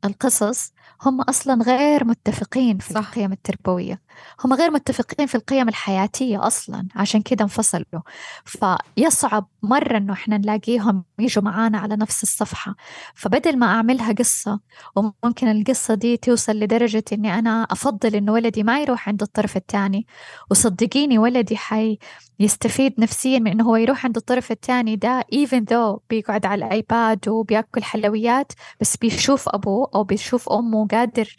القصص هم أصلا غير متفقين في صح. القيم التربوية. هم غير متفقين في القيم الحياتية أصلا عشان كده انفصلوا. فيصعب مرة إنه إحنا نلاقيهم يجوا معانا على نفس الصفحة. فبدل ما أعملها قصة وممكن القصة دي توصل لدرجة إني أنا أفضل إنه ولدي ما يروح عند الطرف الثاني وصدقيني ولدي حي يستفيد نفسيا من إنه هو يروح عند الطرف الثاني ده even though بيقعد على الآيباد وبياكل حلويات بس بيشوف أبوه أو بيشوف أمه قادر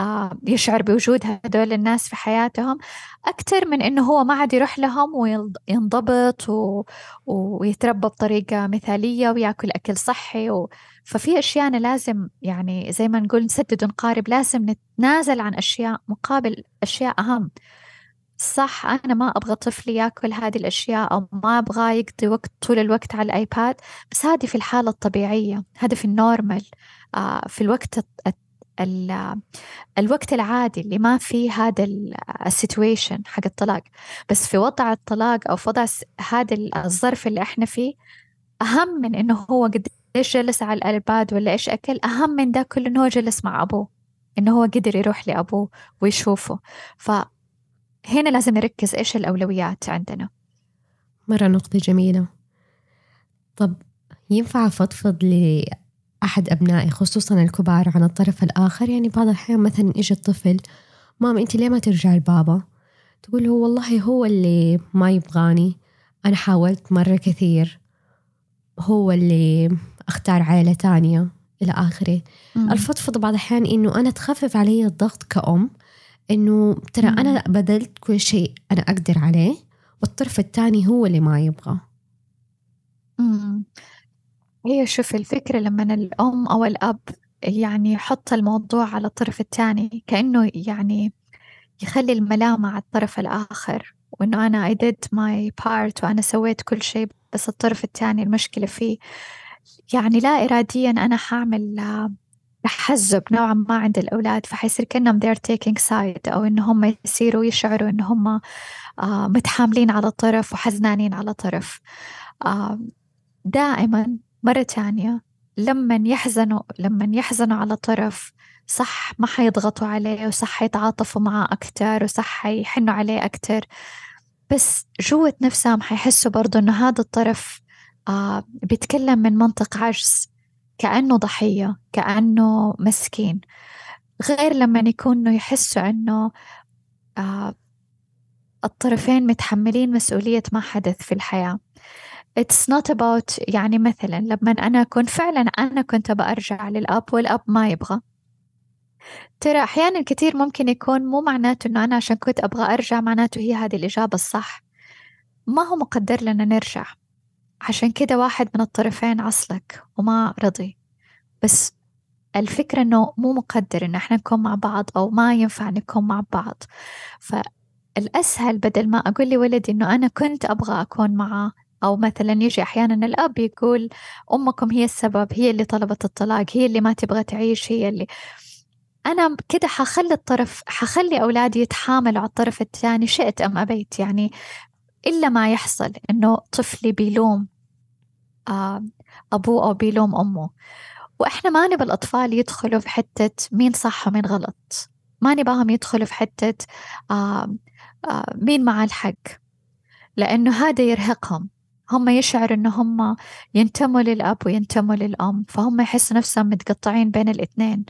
آه، يشعر بوجود هدول الناس في حياتهم. أكثر من إنه هو ما عاد يروح لهم وينضبط و... ويتربى بطريقة مثالية وياكل أكل صحي و... ففي أشياء أنا لازم يعني زي ما نقول نسدد ونقارب لازم نتنازل عن أشياء مقابل أشياء أهم. صح أنا ما أبغى طفلي يأكل هذه الأشياء أو ما أبغى يقضي وقت طول الوقت على الآيباد بس هذه في الحالة الطبيعية هذا في النورمال. آه في الوقت الوقت العادي اللي ما في هذا ال situation حق الطلاق. بس في وضع الطلاق أو في وضع هذا الظرف اللي إحنا فيه أهم من إنه هو قد إيش جلس على الآيباد ولا إيش أكل أهم من ده كله إنه هو جلس مع أبوه إنه هو قدر يروح لأبوه ويشوفه. فهنا لازم نركز إيش الأولويات عندنا. مرة نقطة جميلة. طب ينفع أفضفض أحد أبنائي خصوصا الكبار عن الطرف الآخر؟ يعني بعض الأحيان مثلا إجي الطفل ماما أنت ليه ما ترجع لبابا؟ تقول له والله هو اللي ما يبغاني أنا حاولت مرة كثير هو اللي أختار عائلة تانية إلى آخره. الفضفض بعض الأحيان إنه أنا تخفف علي الضغط كأم إنه ترى. أنا بذلت كل شيء أنا أقدر عليه والطرف الثاني هو اللي ما يبغى مم. هي شوف الفكرة لما الأم أو الأب يعني يحط الموضوع على الطرف الثاني كأنه يعني يخلي الملامة على الطرف الآخر وإنه أنا I did my part وأنا سويت كل شيء بس الطرف الثاني المشكلة فيه يعني لا إراديا أنا حاعمل تحزب نوعا ما عند الأولاد فحيصير كأنهم they're taking side أو إن هم يصيروا يشعروا إن هم آه، متحاملين على طرف وحزنانين على طرف. آه، دائما مرة تانية لما يحزنوا لما يحزنوا على طرف صح ما حيضغطوا عليه وصح حيتعاطفوا معاه أكتر وصح حيحنوا عليه أكتر. بس جوة نفسهم حيحسوا برضو إنه هذا الطرف آه بيتكلم من منطق عجز. كأنه ضحية كأنه مسكين. غير لما يكونوا يحسوا إنه آه الطرفين متحملين مسؤولية ما حدث في الحياة. It's not about يعني مثلا لما أنا أكون فعلا أنا كنت بأرجع للأب والأب ما يبغى. ترى أحيانا كثير ممكن يكون مو معناته إنه أنا عشان كنت أبغى أرجع معناته هي هذه الإجابة الصح. ما هو مقدر لنا نرجع. عشان كده واحد من الطرفين عصلك وما رضي. بس الفكرة إنه مو مقدر إن إحنا نكون مع بعض أو ما ينفع نكون مع بعض. فالأسهل بدل ما أقول لولدي إنه أنا كنت أبغى أكون معاه أو مثلا يجي أحيانا الأب يقول أمكم هي السبب هي اللي طلبت الطلاق هي اللي ما تبغى تعيش هي اللي. أنا كده حخلي الطرف حخلي أولادي يتحاملوا على الطرف الثاني شئت أم أبيت. يعني إلا ما يحصل إنه طفلي بيلوم أبوه أو بيلوم أمه. وإحنا ما نبى الأطفال يدخلوا في حتة مين صح ومين غلط. ما نباهم يدخلوا في حتة آه، آه، مين مع الحق. لأنه هذا يرهقهم. هم يشعروا إن هم ينتموا للأب وينتموا للأم فهم يحسوا نفسهم متقطعين بين الإثنين.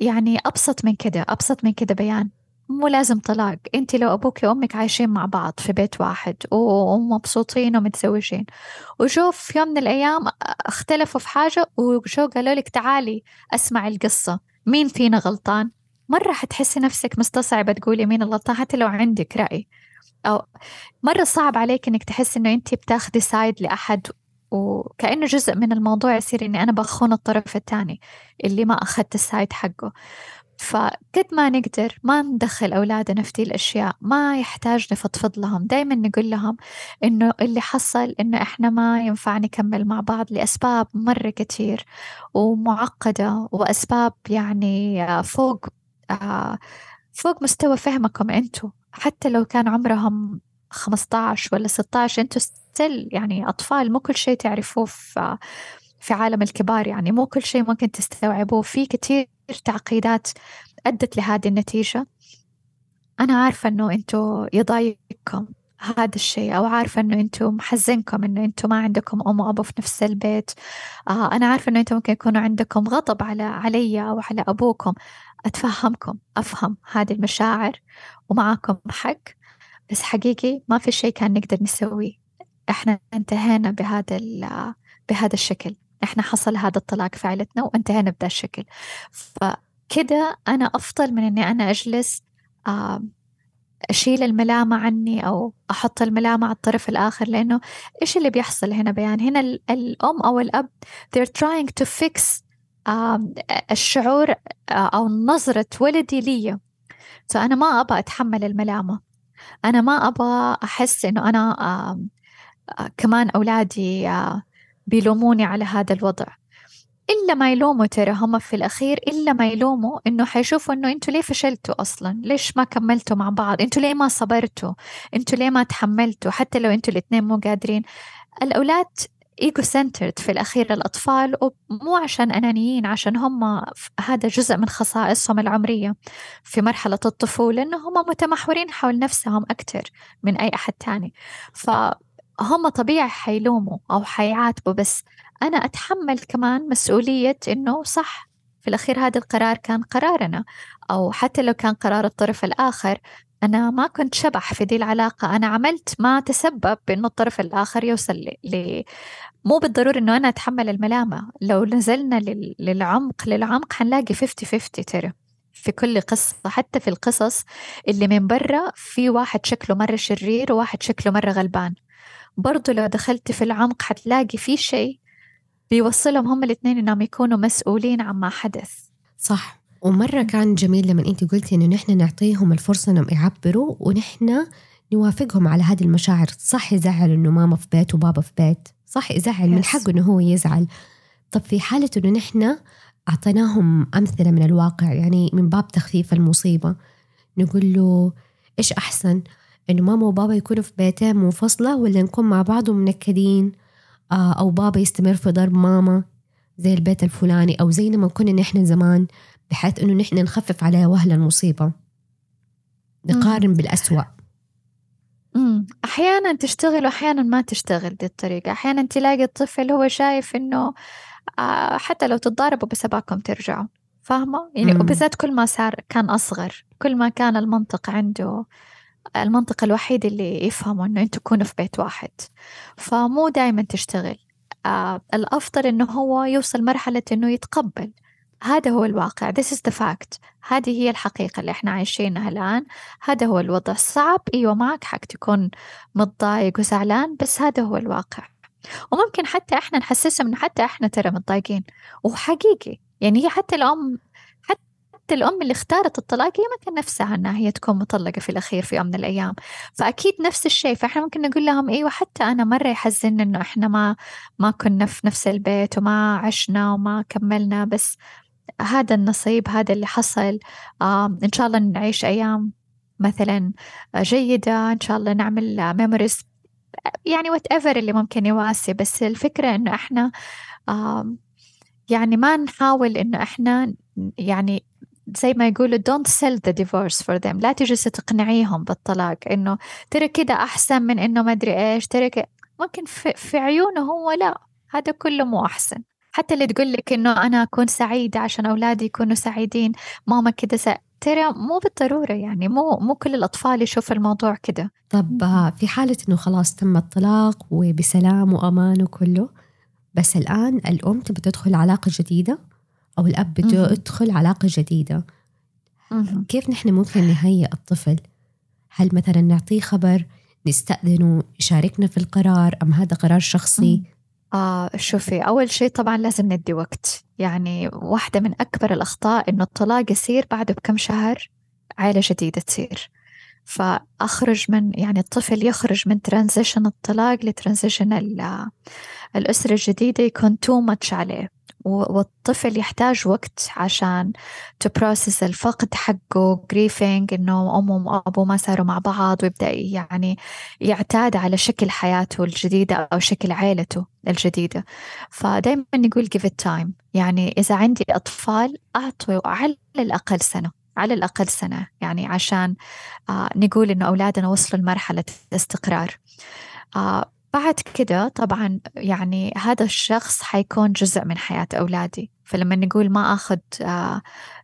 يعني أبسط من كده أبسط من كده بيان. مو لازم طلاق. انت لو أبوك وامك عايشين مع بعض في بيت واحد ومبسوطين ومتزوجين وجو في يوم من الأيام اختلفوا في حاجة وجو قالوا لك تعالي أسمع القصة. مين فينا غلطان؟ مرة حتحسي نفسك مستصعبة تقولي مين الغلطان حتى لو عندك رأي. أو مرة صعب عليك إنك تحس إنه أنت بتاخدي side لأحد وكأنه جزء من الموضوع يصير إني أنا بخون الطرف الثاني اللي ما أخذت ال side حقه. فقد ما نقدر ما ندخل أولادنا في دي الأشياء ما يحتاج نفضفض لهم. دايما نقول لهم إنه اللي حصل إنه إحنا ما ينفع نكمل مع بعض لأسباب مرة كتير ومعقدة وأسباب يعني فوق آه، فوق مستوى فهمكم أنتوا. حتى لو كان عمرهم 15 ولا 16 أنتوا ستيل يعني أطفال مو كل شيء تعرفوه. في في عالم الكبار يعني مو كل شيء ممكن تستوعبوه في كتير تعقيدات أدت لهذه النتيجة. أنا عارفة إنه أنتوا يضايقكم هذا الشيء أو عارفة إنه أنتم محزنكم إنه أنتم ما عندكم أم وأبو في نفس البيت. آه أنا عارفة إنه أنتم ممكن يكونوا عندكم غضب على علي أو على أبوكم. أتفهمكم أفهم هذه المشاعر ومعاكم حق. بس حقيقي ما في شيء كان نقدر نسويه. إحنا انتهينا بهذا بهذا الشكل. إحنا حصل هذا الطلاق في عائلتنا وانتهينا بهذا الشكل. فكده أنا أفضل من إني أنا أجلس آه أشيل الملامة عني أو أحط الملامة على الطرف الآخر لأنه إيش اللي بيحصل هنا بيان؟ هنا الأم أو الأب they're trying to fix الشعور أو نظرة ولدي لي فأنا ما أبغى أتحمل الملامة. أنا ما أبغى أحس إنه أنا كمان أولادي بيلوموني على هذا الوضع. إلا ما يلوموا ترى هم في الأخير إلا ما يلوموا إنه حيشوفوا إنه أنتوا ليه فشلتوا أصلا؟ ليش ما كملتوا مع بعض؟ أنتوا ليه ما صبرتوا؟ أنتوا ليه ما تحملتوا؟ حتى لو أنتوا الاثنين مو قادرين. الأولاد ايجو سنترد في الأخير الأطفال مو عشان أنانيين عشان هم هذا جزء من خصائصهم العمرية في مرحلة الطفولة إنه هم متمحورين حول نفسهم أكثر من أي أحد تاني. فهم طبيعي حيلوموا أو حيعاتبوا بس أنا أتحمل كمان مسؤولية إنه صح في الأخير هذا القرار كان قرارنا أو حتى لو كان قرار الطرف الآخر أنا ما كنت شبح في دي العلاقة أنا عملت ما تسبب بأنه الطرف الآخر يوصل ل... مو بالضروري أنه أنا أتحمل الملامة لو نزلنا لل... للعمق للعمق حنلاقي 50-50 ترى في كل قصة حتى في القصص اللي من برا في واحد شكله مرة شرير وواحد شكله مرة غلبان. برضو لو دخلت في العمق حتلاقي في شيء بيوصلهم هم الاثنين إنهم يكونوا مسؤولين عما حدث. صح. ومرة كان جميل لما انت قلتي إنه نحن نعطيهم الفرصة إنهم يعبروا ونحن نوافقهم على هذه المشاعر. صح يزعل إنه ماما في بيت وبابا في بيت. صح يزعل من حقه إنه هو يزعل. طب في حالة إنه نحن أعطيناهم أمثلة من الواقع يعني من باب تخفيف المصيبة نقول له إيش أحسن؟ انه ماما وبابا يكونوا في بيتين منفصلة ولا نكون مع بعض ومنكدين آه، أو بابا يستمر في ضرب ماما زي البيت الفلاني أو زي ما كنا نحن زمان بحيث إنه نحن نخفف عليه وهل المصيبة نقارن. بالأسوأ مم. أحيانا تشتغل وأحيانا ما تشتغل دي الطريقة أحيانا تلاقي الطفل هو شايف إنه آه حتى لو تتضاربوا بس أباكم ترجعوا فاهمة؟ يعني وبالذات كل ما صار كان أصغر كل ما كان المنطق عنده المنطق الوحيد اللي يفهمه إنه أنتوا تكونوا في بيت واحد. فمو دائما تشتغل. آه الأفضل إنه هو يوصل مرحلة إنه يتقبل. هذا هو الواقع. This is the fact. هذه هي الحقيقة اللي إحنا عايشينها الآن. هذا هو الوضع. صعب. أيوة معك حق تكون متضايق وزعلان بس هذا هو الواقع. وممكن حتى إحنا نحسسهم إنه حتى إحنا ترى متضايقين. وحقيقي. يعني هي حتى الأم حتى الأم اللي اختارت الطلاق هي ما كان نفسها أنها هي تكون مطلقة في الأخير في يوم من الأيام. فأكيد نفس الشيء فإحنا ممكن نقول لهم أيوة حتى أنا مرة يحزن إنه إحنا ما ما كنا في نفس البيت وما عشنا وما كملنا بس هذا النصيب هذا اللي حصل آه إن شاء الله نعيش أيام مثلا جيدة إن شاء الله نعمل memories يعني whatever اللي ممكن يواسي. بس الفكرة إنه إحنا آه يعني ما نحاول إنه إحنا يعني زي ما يقولوا don't sell the divorce for them. لا تجلسي تقنعيهم بالطلاق. إنه ترى كده أحسن من إنه ما أدري إيش. ترى ممكن في, في عيونه هو لا. هذا كله مو أحسن. حتى اللي تقول لك إنه أنا أكون سعيدة عشان أولادي يكونوا سعيدين ماما كده سع... ترى مو بالضرورة يعني. مو مو كل الأطفال يشوف الموضوع كده. طب في حالة إنه خلاص تم الطلاق وبسلام وأمان وكله بس الآن الأم تبي تدخل علاقة جديدة؟ أو الأب بده يدخل علاقة جديدة. كيف نحن ممكن نهيئ الطفل؟ هل مثلا نعطيه خبر نستأذنه يشاركنا في القرار أم هذا قرار شخصي؟ آه شوفي أول شيء طبعا لازم ندي وقت. يعني واحدة من أكبر الأخطاء إنه الطلاق يصير بعده بكم شهر عائلة جديدة تصير. فأخرج من يعني الطفل يخرج من transition الطلاق ل transition الأسرة الجديدة يكون تو ماتش عليه. والطفل يحتاج وقت عشان تبروسس الفقد حقه grieving إنه أمه وأبوه ما صاروا مع بعض ويبدأ يعني يعتاد على شكل حياته الجديدة أو شكل عائلته الجديدة. فدايما نقول give it time. يعني إذا عندي أطفال أعطوا على الأقل سنة على الأقل سنة يعني عشان آه نقول إنه أولادنا وصلوا لمرحلة استقرار. آه بعد كده طبعا يعني هذا الشخص حيكون جزء من حياة أولادي. فلما نقول ما أخذ آه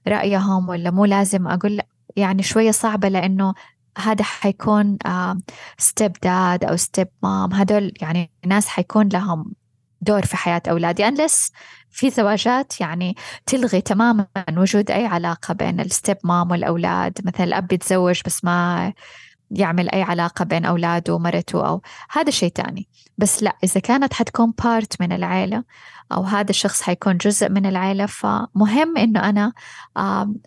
رأيهم ولا مو لازم أقول يعني شوية صعبة لأنه هذا حيكون step dad أو step mom هدول يعني ناس حيكون لهم دور في حياة أولادي. unless في زواجات يعني تلغي تماما وجود أي علاقة بين ال step mom والأولاد. مثلا الأب يتزوج بس ما يعمل أي علاقة بين أولاده ومرته أو هذا شيء تاني. بس لا إذا كانت حتكون بارت من العيلة أو هذا الشخص حيكون جزء من العيلة فمهم إنه أنا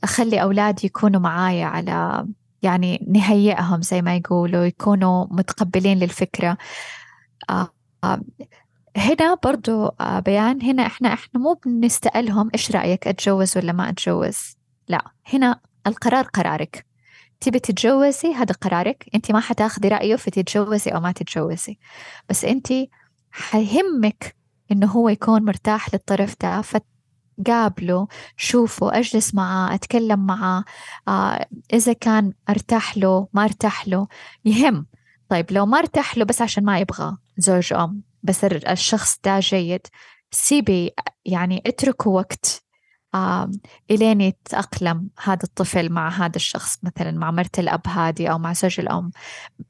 أخلي أولادي يكونوا معايا على يعني نهيئهم زي ما يقولوا يكونوا متقبلين للفكرة. هنا برضو بيان هنا إحنا إحنا مو بنسألهم إيش رأيك أتجوز ولا ما أتجوز؟ لا هنا القرار قرارك. تبي تتجوزي؟ هذا قرارك. أنت ما حتاخذي رأيه في تتجوزي أو ما تتجوزي. بس أنت حيهمك إنه هو يكون مرتاح للطرف ده قابله شوفه أجلس معاه أتكلم معاه آه إذا كان أرتاح له ما أرتاح له يهم. طيب لو ما أرتاح له بس عشان ما يبغى زوج أم بس الشخص ده جيد سيبي يعني اتركوا وقت. إلين يتأقلم هذا الطفل مع هذا الشخص مثلا مع مرت الأب هذه أو مع زوج الأم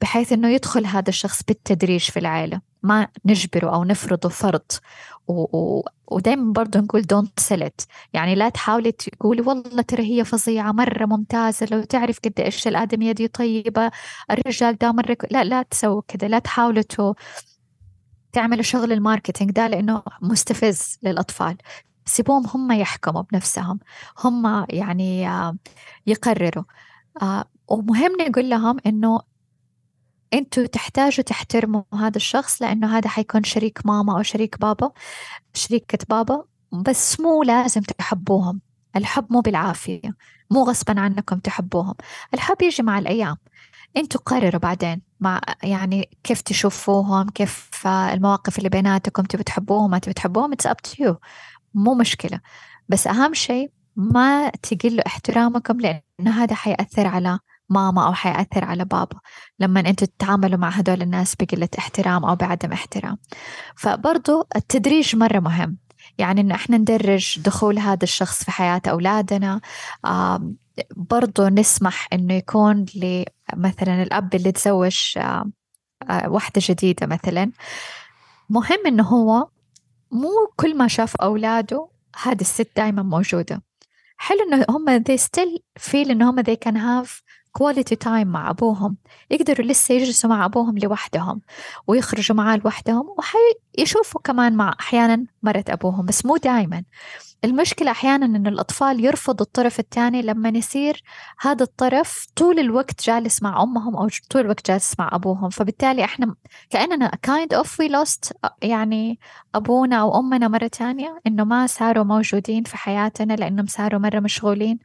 بحيث أنه يدخل هذا الشخص بالتدريج في العائلة. ما نجبره أو نفرضه فرض. و... و... ودايما برضه نقول don't sell it يعني لا تحاولي تقولي والله ترى هي فظيعة مرة ممتازة لو تعرف قد إيش الآدمية دي طيبة الرجال ده مرة لا لا تسووا كده لا تحاولوا تعملوا شغل الماركتينج ده لأنه مستفز للأطفال. سيبوهم هم يحكموا بنفسهم هم يعني آه، يقرروا. آه، ومهم نقول لهم إنه أنتوا تحتاجوا تحترموا هذا الشخص لأنه هذا حيكون شريك ماما أو شريك بابا شريكة بابا بس مو لازم تحبوهم. الحب مو بالعافية مو غصبا عنكم تحبوهم. الحب يجي مع الأيام. أنتوا قرروا بعدين مع يعني كيف تشوفوهم كيف المواقف اللي بيناتكم تبي تحبوهم ما تبي تحبوهم it's up to you. مو مشكلة. بس أهم شيء ما تقلوا احترامكم لأنه هذا حيأثر على ماما أو حيأثر على بابا. لما أنتوا تتعاملوا مع هدول الناس بقلة احترام أو بعدم احترام. فبرضو التدريج مرة مهم. يعني إنه إحنا ندرج دخول هذا الشخص في حياة أولادنا. برضو نسمح إنه يكون مثلا الأب اللي تزوج واحدة جديدة مثلا. مهم إنه هو مو كل ما شاف أولاده هذه الست دائما موجودة. حلو إنه هم they still feel إنه هم they can have quality time مع أبوهم. يقدروا لسه يجلسوا مع أبوهم لوحدهم ويخرجوا معاه لوحدهم وحيشوفوا كمان مع أحيانا مرة أبوهم بس مو دائما المشكلة أحيانا أن الأطفال يرفضوا الطرف الثاني لما يصير هذا الطرف طول الوقت جالس مع أمهم أو طول الوقت جالس مع أبوهم. فبالتالي إحنا كأننا kind of we lost يعني أبونا أو أمنا مرة ثانية إنه ما صاروا موجودين في حياتنا لأنهم صاروا مرة مشغولين.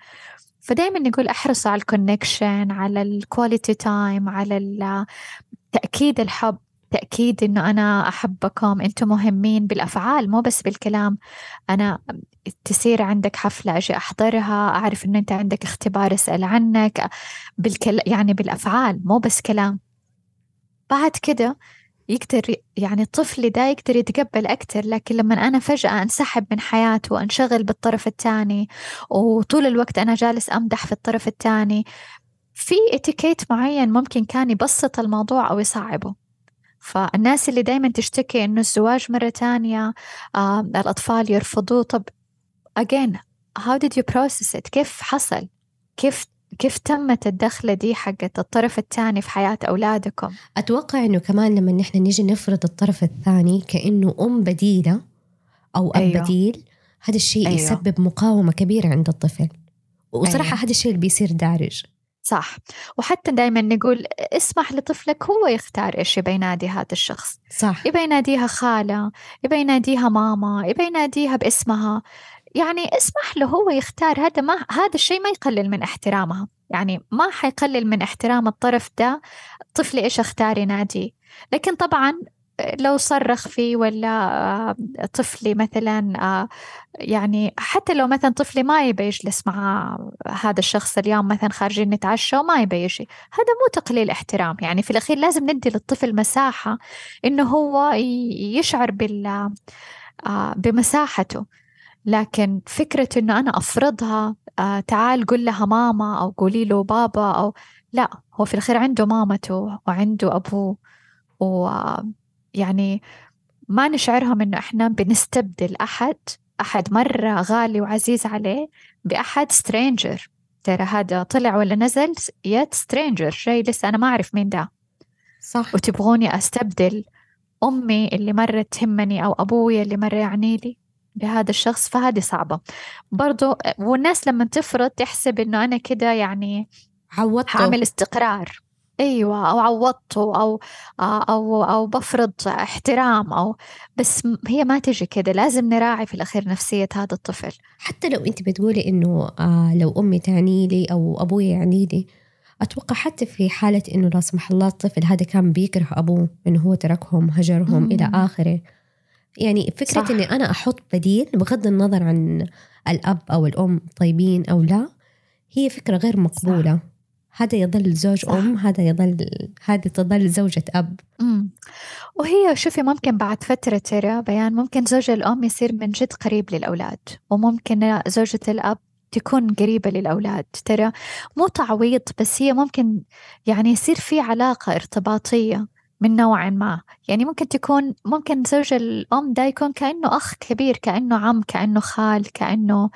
فدائما نقول احرصوا على ال connection على ال quality time على تأكيد الحب تأكيد إنه أنا أحبكم أنتم مهمين بالأفعال مو بس بالكلام. أنا تصير عندك حفلة أجي أحضرها أعرف إنه أنت عندك اختبار أسأل عنك بالكل يعني بالأفعال مو بس كلام. بعد كده يقدر يعني طفلي ده يقدر يتقبل أكتر لكن لما أنا فجأة أنسحب من حياته وأنشغل بالطرف الثاني وطول الوقت أنا جالس أمدح في الطرف الثاني في اتيكيت معين ممكن كان يبسط الموضوع أو يصعبه. فالناس اللي دايما تشتكي إنه الزواج مرة تانية آه الأطفال يرفضوه طب again how did you process it كيف حصل كيف كيف تمت الدخلة دي حقت الطرف الثاني في حياة أولادكم؟ أتوقع إنه كمان لما نحن نيجي نفرض الطرف الثاني كأنه أم بديلة أو أب أيوه. بديل هذا الشيء أيوه. يسبب مقاومة كبيرة عند الطفل وصراحة أيوه. هذا الشيء اللي بيصير دارج صح وحتى دائما نقول اسمح لطفلك هو يختار إيش يبي ينادي هذا الشخص صح يبي يناديها خالة يبي يناديها ماما يبي يناديها باسمها يعني اسمح له هو يختار هذا ما هذا الشيء ما يقلل من احترامها. يعني ما حيقلل من احترام الطرف ده طفلي إيش أختار ينادي. لكن طبعا لو صرخ فيه ولا آه، طفلي مثلا آه، يعني حتى لو مثلا طفلي ما يبي يجلس مع هذا الشخص اليوم مثلا خارجين نتعشى وما يبي يجي. هذا مو تقليل احترام. يعني في الأخير لازم ندي للطفل مساحة إنه هو يشعر بال آه، بمساحته. لكن فكرة إنه أنا أفرضها تعال قل لها ماما أو قولي له بابا أو لا هو في الأخير عنده مامته وعنده أبوه و يعني ما نشعرهم إنه إحنا بنستبدل أحد أحد مرة غالي وعزيز عليه بأحد stranger ترى هذا طلع ولا نزل؟ yet stranger شيء لسه أنا ما أعرف مين ده. صح. وتبغوني أستبدل أمي اللي مرة تهمني أو أبوي اللي مرة يعني لي بهذا الشخص فهذه صعبة. برضو والناس لما تفرض تحسب إنه أنا كده يعني عوضته. حعمل استقرار. أيوه أو عوضته أو أو أو بفرض احترام أو بس هي ما تجي كده. لازم نراعي في الأخير نفسية هذا الطفل. حتى لو أنت بتقولي إنه آه لو أمي تعني لي أو أبوي يعني لي أتوقع حتى في حالة إنه لا سمح الله الطفل هذا كان بيكره أبوه إنه هو تركهم هجرهم مم. إلى آخره. يعني فكرة صح. إني أنا أحط بديل بغض النظر عن الأب أو الأم طيبين أو لا هي فكرة غير مقبولة صح. هذا يظل زوج صح. أم هذا يظل هذه تظل زوجة أب مم. وهي شوفي ممكن بعد فترة ترى بيان ممكن زوج الأم يصير من جد قريب للأولاد وممكن زوجة الأب تكون قريبة للأولاد ترى مو تعويض بس هي ممكن يعني يصير في علاقة ارتباطية من نوع ما. يعني ممكن تكون ممكن زوج الأم ده يكون كأنه أخ كبير كأنه عم كأنه خال كأنه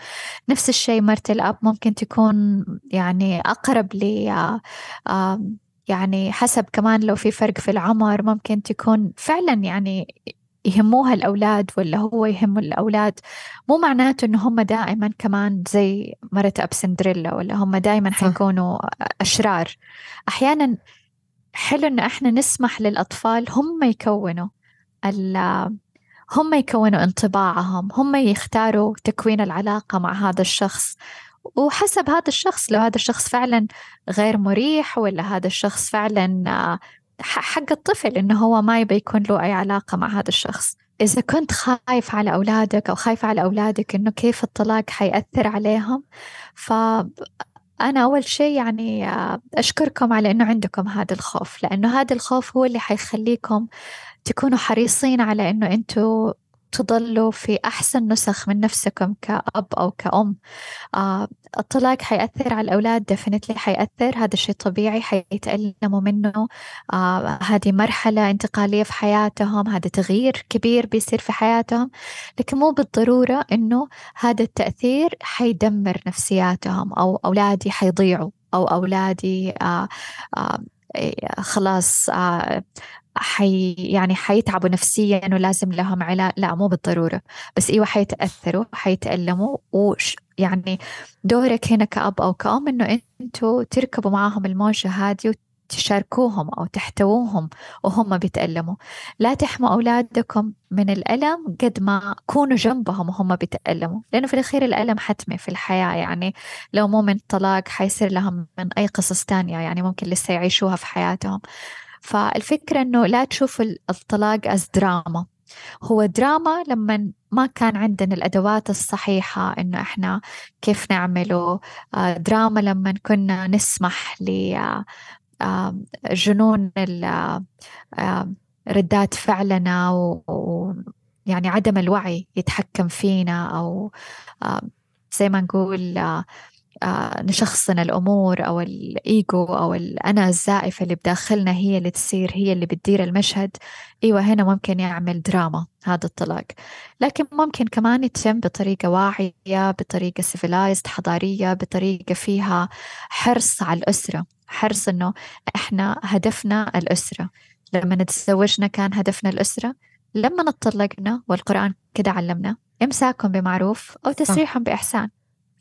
نفس الشيء مرت الأب. ممكن تكون يعني أقرب ل يعني حسب كمان لو في فرق في العمر. ممكن تكون فعلا يعني يهموها الأولاد ولا هو يهم الأولاد. مو معناته إنه هم دائما كمان زي مرة أب سندريلا ولا هم دائما حيكونوا أشرار. أحيانا حلو إن إحنا نسمح للأطفال هم يكونوا هم يكونوا انطباعهم هم يختاروا تكوين العلاقة مع هذا الشخص. وحسب هذا الشخص لو هذا الشخص فعلا غير مريح ولا هذا الشخص فعلا حق الطفل إنه هو ما يبي يكون له أي علاقة مع هذا الشخص. إذا كنت خايف على أولادك أو خايف على أولادك إنه كيف الطلاق حيأثر عليهم ف أنا أول شيء يعني آه، أشكركم على إنه عندكم هذا الخوف لأنه هذا الخوف هو اللي حيخليكم تكونوا حريصين على إنه أنتوا تضلوا في أحسن نسخ من نفسكم كأب أو كأم. آه الطلاق حيأثر على الأولاد ديفنتلي حيأثر. هذا الشيء طبيعي حيتألموا منه. آه هذه مرحلة انتقالية في حياتهم هذا تغيير كبير بيصير في حياتهم. لكن مو بالضرورة إنه هذا التأثير حيدمر نفسياتهم أو أولادي حيضيعوا أو أولادي آه آه خلاص حي يعني حيتعبوا نفسيا ولازم لهم علاج. لا مو بالضرورة. بس إيوه حيتأثروا حيتألموا. وش يعني دورك هنا كأب أو كأم إنه أنتوا تركبوا معاهم الموجة هذه تشاركوهم أو تحتووهم وهم بيتألموا. لا تحموا أولادكم من الألم قد ما كونوا جنبهم وهم بيتألموا. لأنه في الأخير الألم حتمي في الحياة. يعني لو مو من طلاق حيصير لهم من أي قصص تانية يعني ممكن لسه يعيشوها في حياتهم. فالفكرة أنه لا تشوف الطلاق أز دراما هو دراما لما ما كان عندنا الأدوات الصحيحة إنه إحنا كيف نعمله. آه، دراما لما كنا نسمح لجنون ردات فعلنا و يعني عدم الوعي يتحكم فينا أو زي ما نقول آه، نشخصن الأمور أو الإيجو أو الأنا الزائفة اللي بداخلنا هي اللي تصير هي اللي بتدير المشهد. أيوة هنا ممكن يعمل دراما هذا الطلاق. لكن ممكن كمان يتم بطريقة واعية بطريقة civilized حضارية بطريقة فيها حرص على الأسرة. حرص إنه إحنا هدفنا الأسرة. لما نتزوجنا كان هدفنا الأسرة. لما نطلقنا والقرآن كده علمنا إمساكم بمعروف أو تسريحهم بإحسان.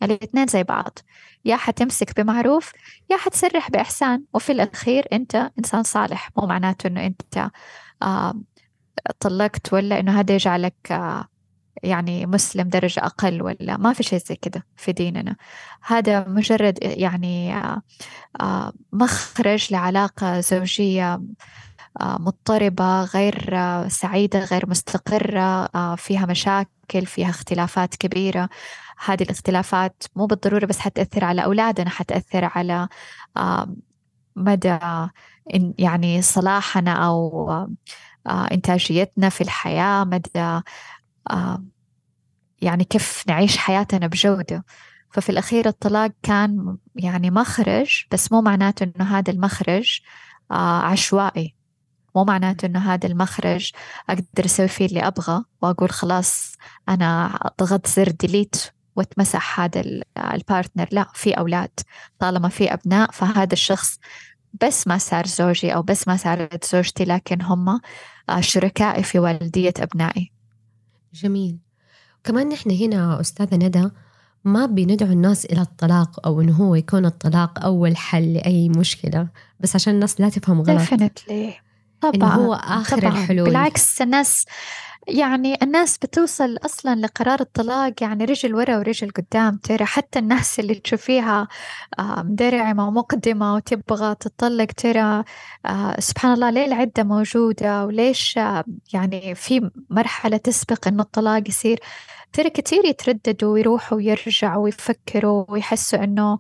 الاثنين زي بعض. يا حتمسك بمعروف يا حتسرح بإحسان. وفي الأخير أنت إنسان صالح. مو معناته أنه أنت آه طلقت ولا أنه هذا يجعلك آه يعني مسلم درجة أقل ولا. ما في شيء زي كده في ديننا. هذا مجرد يعني آه، آه، مخرج لعلاقة زوجية آه، مضطربة غير سعيدة غير مستقرة فيها مشاكل فيها اختلافات كبيرة. هذه الاختلافات مو بالضرورة بس حتأثر على أولادنا حتأثر على مدى يعني صلاحنا أو إنتاجيتنا في الحياة مدى يعني كيف نعيش حياتنا بجودة. ففي الأخير الطلاق كان يعني مخرج بس مو معناته إنه هذا المخرج آه عشوائي. مو معناته إنه هذا المخرج أقدر أسوي فيه اللي أبغى وأقول خلاص أنا ضغطت زر delete واتمسح هذا ال partner لا في أولاد. طالما في أبناء فهذا الشخص بس ما صار زوجي أو بس ما صارت زوجتي لكن هم آه، شركائي في والدية أبنائي. جميل. كمان نحن هنا أستاذة ندى ما بندعو الناس إلى الطلاق أو إنه هو يكون الطلاق أول حل لأي مشكلة بس عشان الناس لا تفهم غلط. Definitely. طبعا إنه هو آخر طبعًا. الحلول. بالعكس الناس يعني الناس بتوصل أصلا لقرار الطلاق يعني رجل ورا ورجل قدام ترى حتى الناس اللي تشوفيها مدرعمة ومقدمة وتبغى تطلق ترى آه، سبحان الله ليه العدة موجودة؟ وليش يعني في مرحلة تسبق إنه الطلاق يصير؟ ترى كثير يترددوا ويروحوا ويرجعوا ويفكروا ويحسوا إنه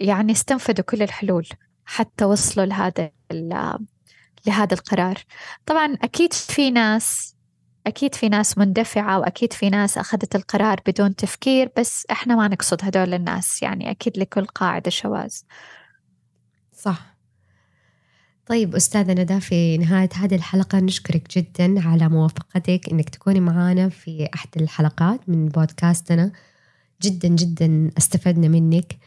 يعني استنفذوا كل الحلول حتى وصلوا لهذا لهذا القرار. طبعا أكيد في ناس أكيد في ناس مندفعة وأكيد في ناس أخذت القرار بدون تفكير بس إحنا ما نقصد هدول الناس يعني أكيد لكل قاعدة شواذ. صح. طيب أستاذة ندى في نهاية هذه الحلقة نشكرك جدا على موافقتك إنك تكوني معانا في أحد الحلقات من بودكاستنا. جدا جدا استفدنا منك.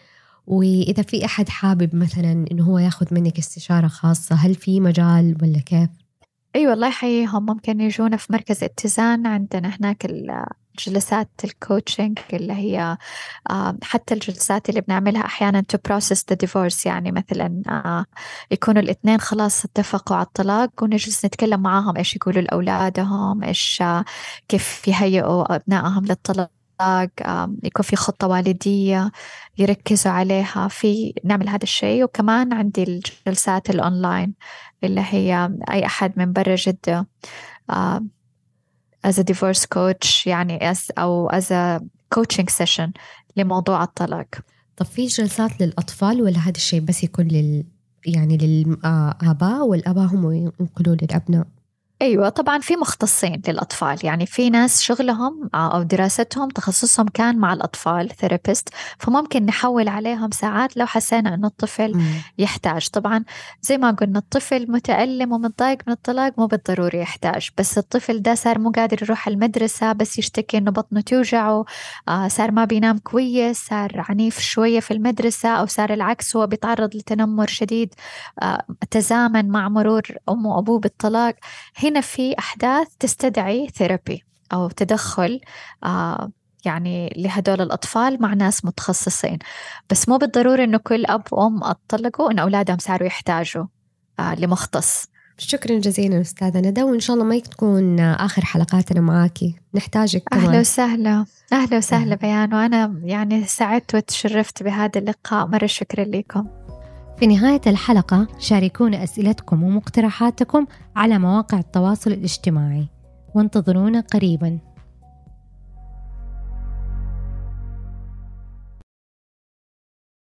وإذا في أحد حابب مثلا إنه هو ياخذ منك استشارة خاصة هل في مجال ولا كيف؟ أي والله يحييهم ممكن يجونا في مركز اتزان عندنا هناك الجلسات الكوتشنج اللي هي حتى الجلسات اللي بنعملها أحيانا to process the divorce يعني مثلا آه، يكونوا الإثنين خلاص اتفقوا على الطلاق ونجلس نتكلم معاهم إيش يقولوا لأولادهم إيش آه، كيف يهيئوا أبنائهم للطلاق يكون في خطة والدية يركزوا عليها في نعمل هذا الشيء وكمان عندي الجلسات الأونلاين اللي هي أي أحد من برا جدة as a divorce coach يعني as أو as a coaching session لموضوع الطلاق طب في جلسات للأطفال ولا هذا الشيء بس يكون لل يعني للآباء والآباء هم ينقلوا للأبناء؟ أيوة طبعا في مختصين للأطفال. يعني في ناس شغلهم آه، أو دراستهم تخصصهم كان مع الأطفال ثيرابيست فممكن نحول عليهم ساعات لو حسينا أنه الطفل مم. يحتاج. طبعا زي ما قلنا الطفل متألم ومتضايق من الطلاق مو بالضروري يحتاج بس الطفل ده صار مو قادر يروح المدرسة بس يشتكي أنه بطنه توجعه آه صار ما بينام كويس صار عنيف شوية في المدرسة أو صار العكس هو بيتعرض لتنمر شديد آه تزامن مع مرور أمه وأبوه بالطلاق. هنا في أحداث تستدعي therapy أو تدخل آه يعني لهدول الأطفال مع ناس متخصصين. بس مو بالضروري إنه كل أب وأم أطلقوا إن أولادهم صاروا يحتاجوا آه لمختص. شكرا جزيلا أستاذة ندى وإن شاء الله ما تكون آخر حلقاتنا معاكي. نحتاجك كمان. أهلا وسهلا. أهلا وسهلا بيان وأنا يعني سعدت وتشرفت بهذا اللقاء. مرة شكرا لكم. في نهاية الحلقة شاركونا أسئلتكم ومقترحاتكم على مواقع التواصل الاجتماعي. وانتظرونا قريباً.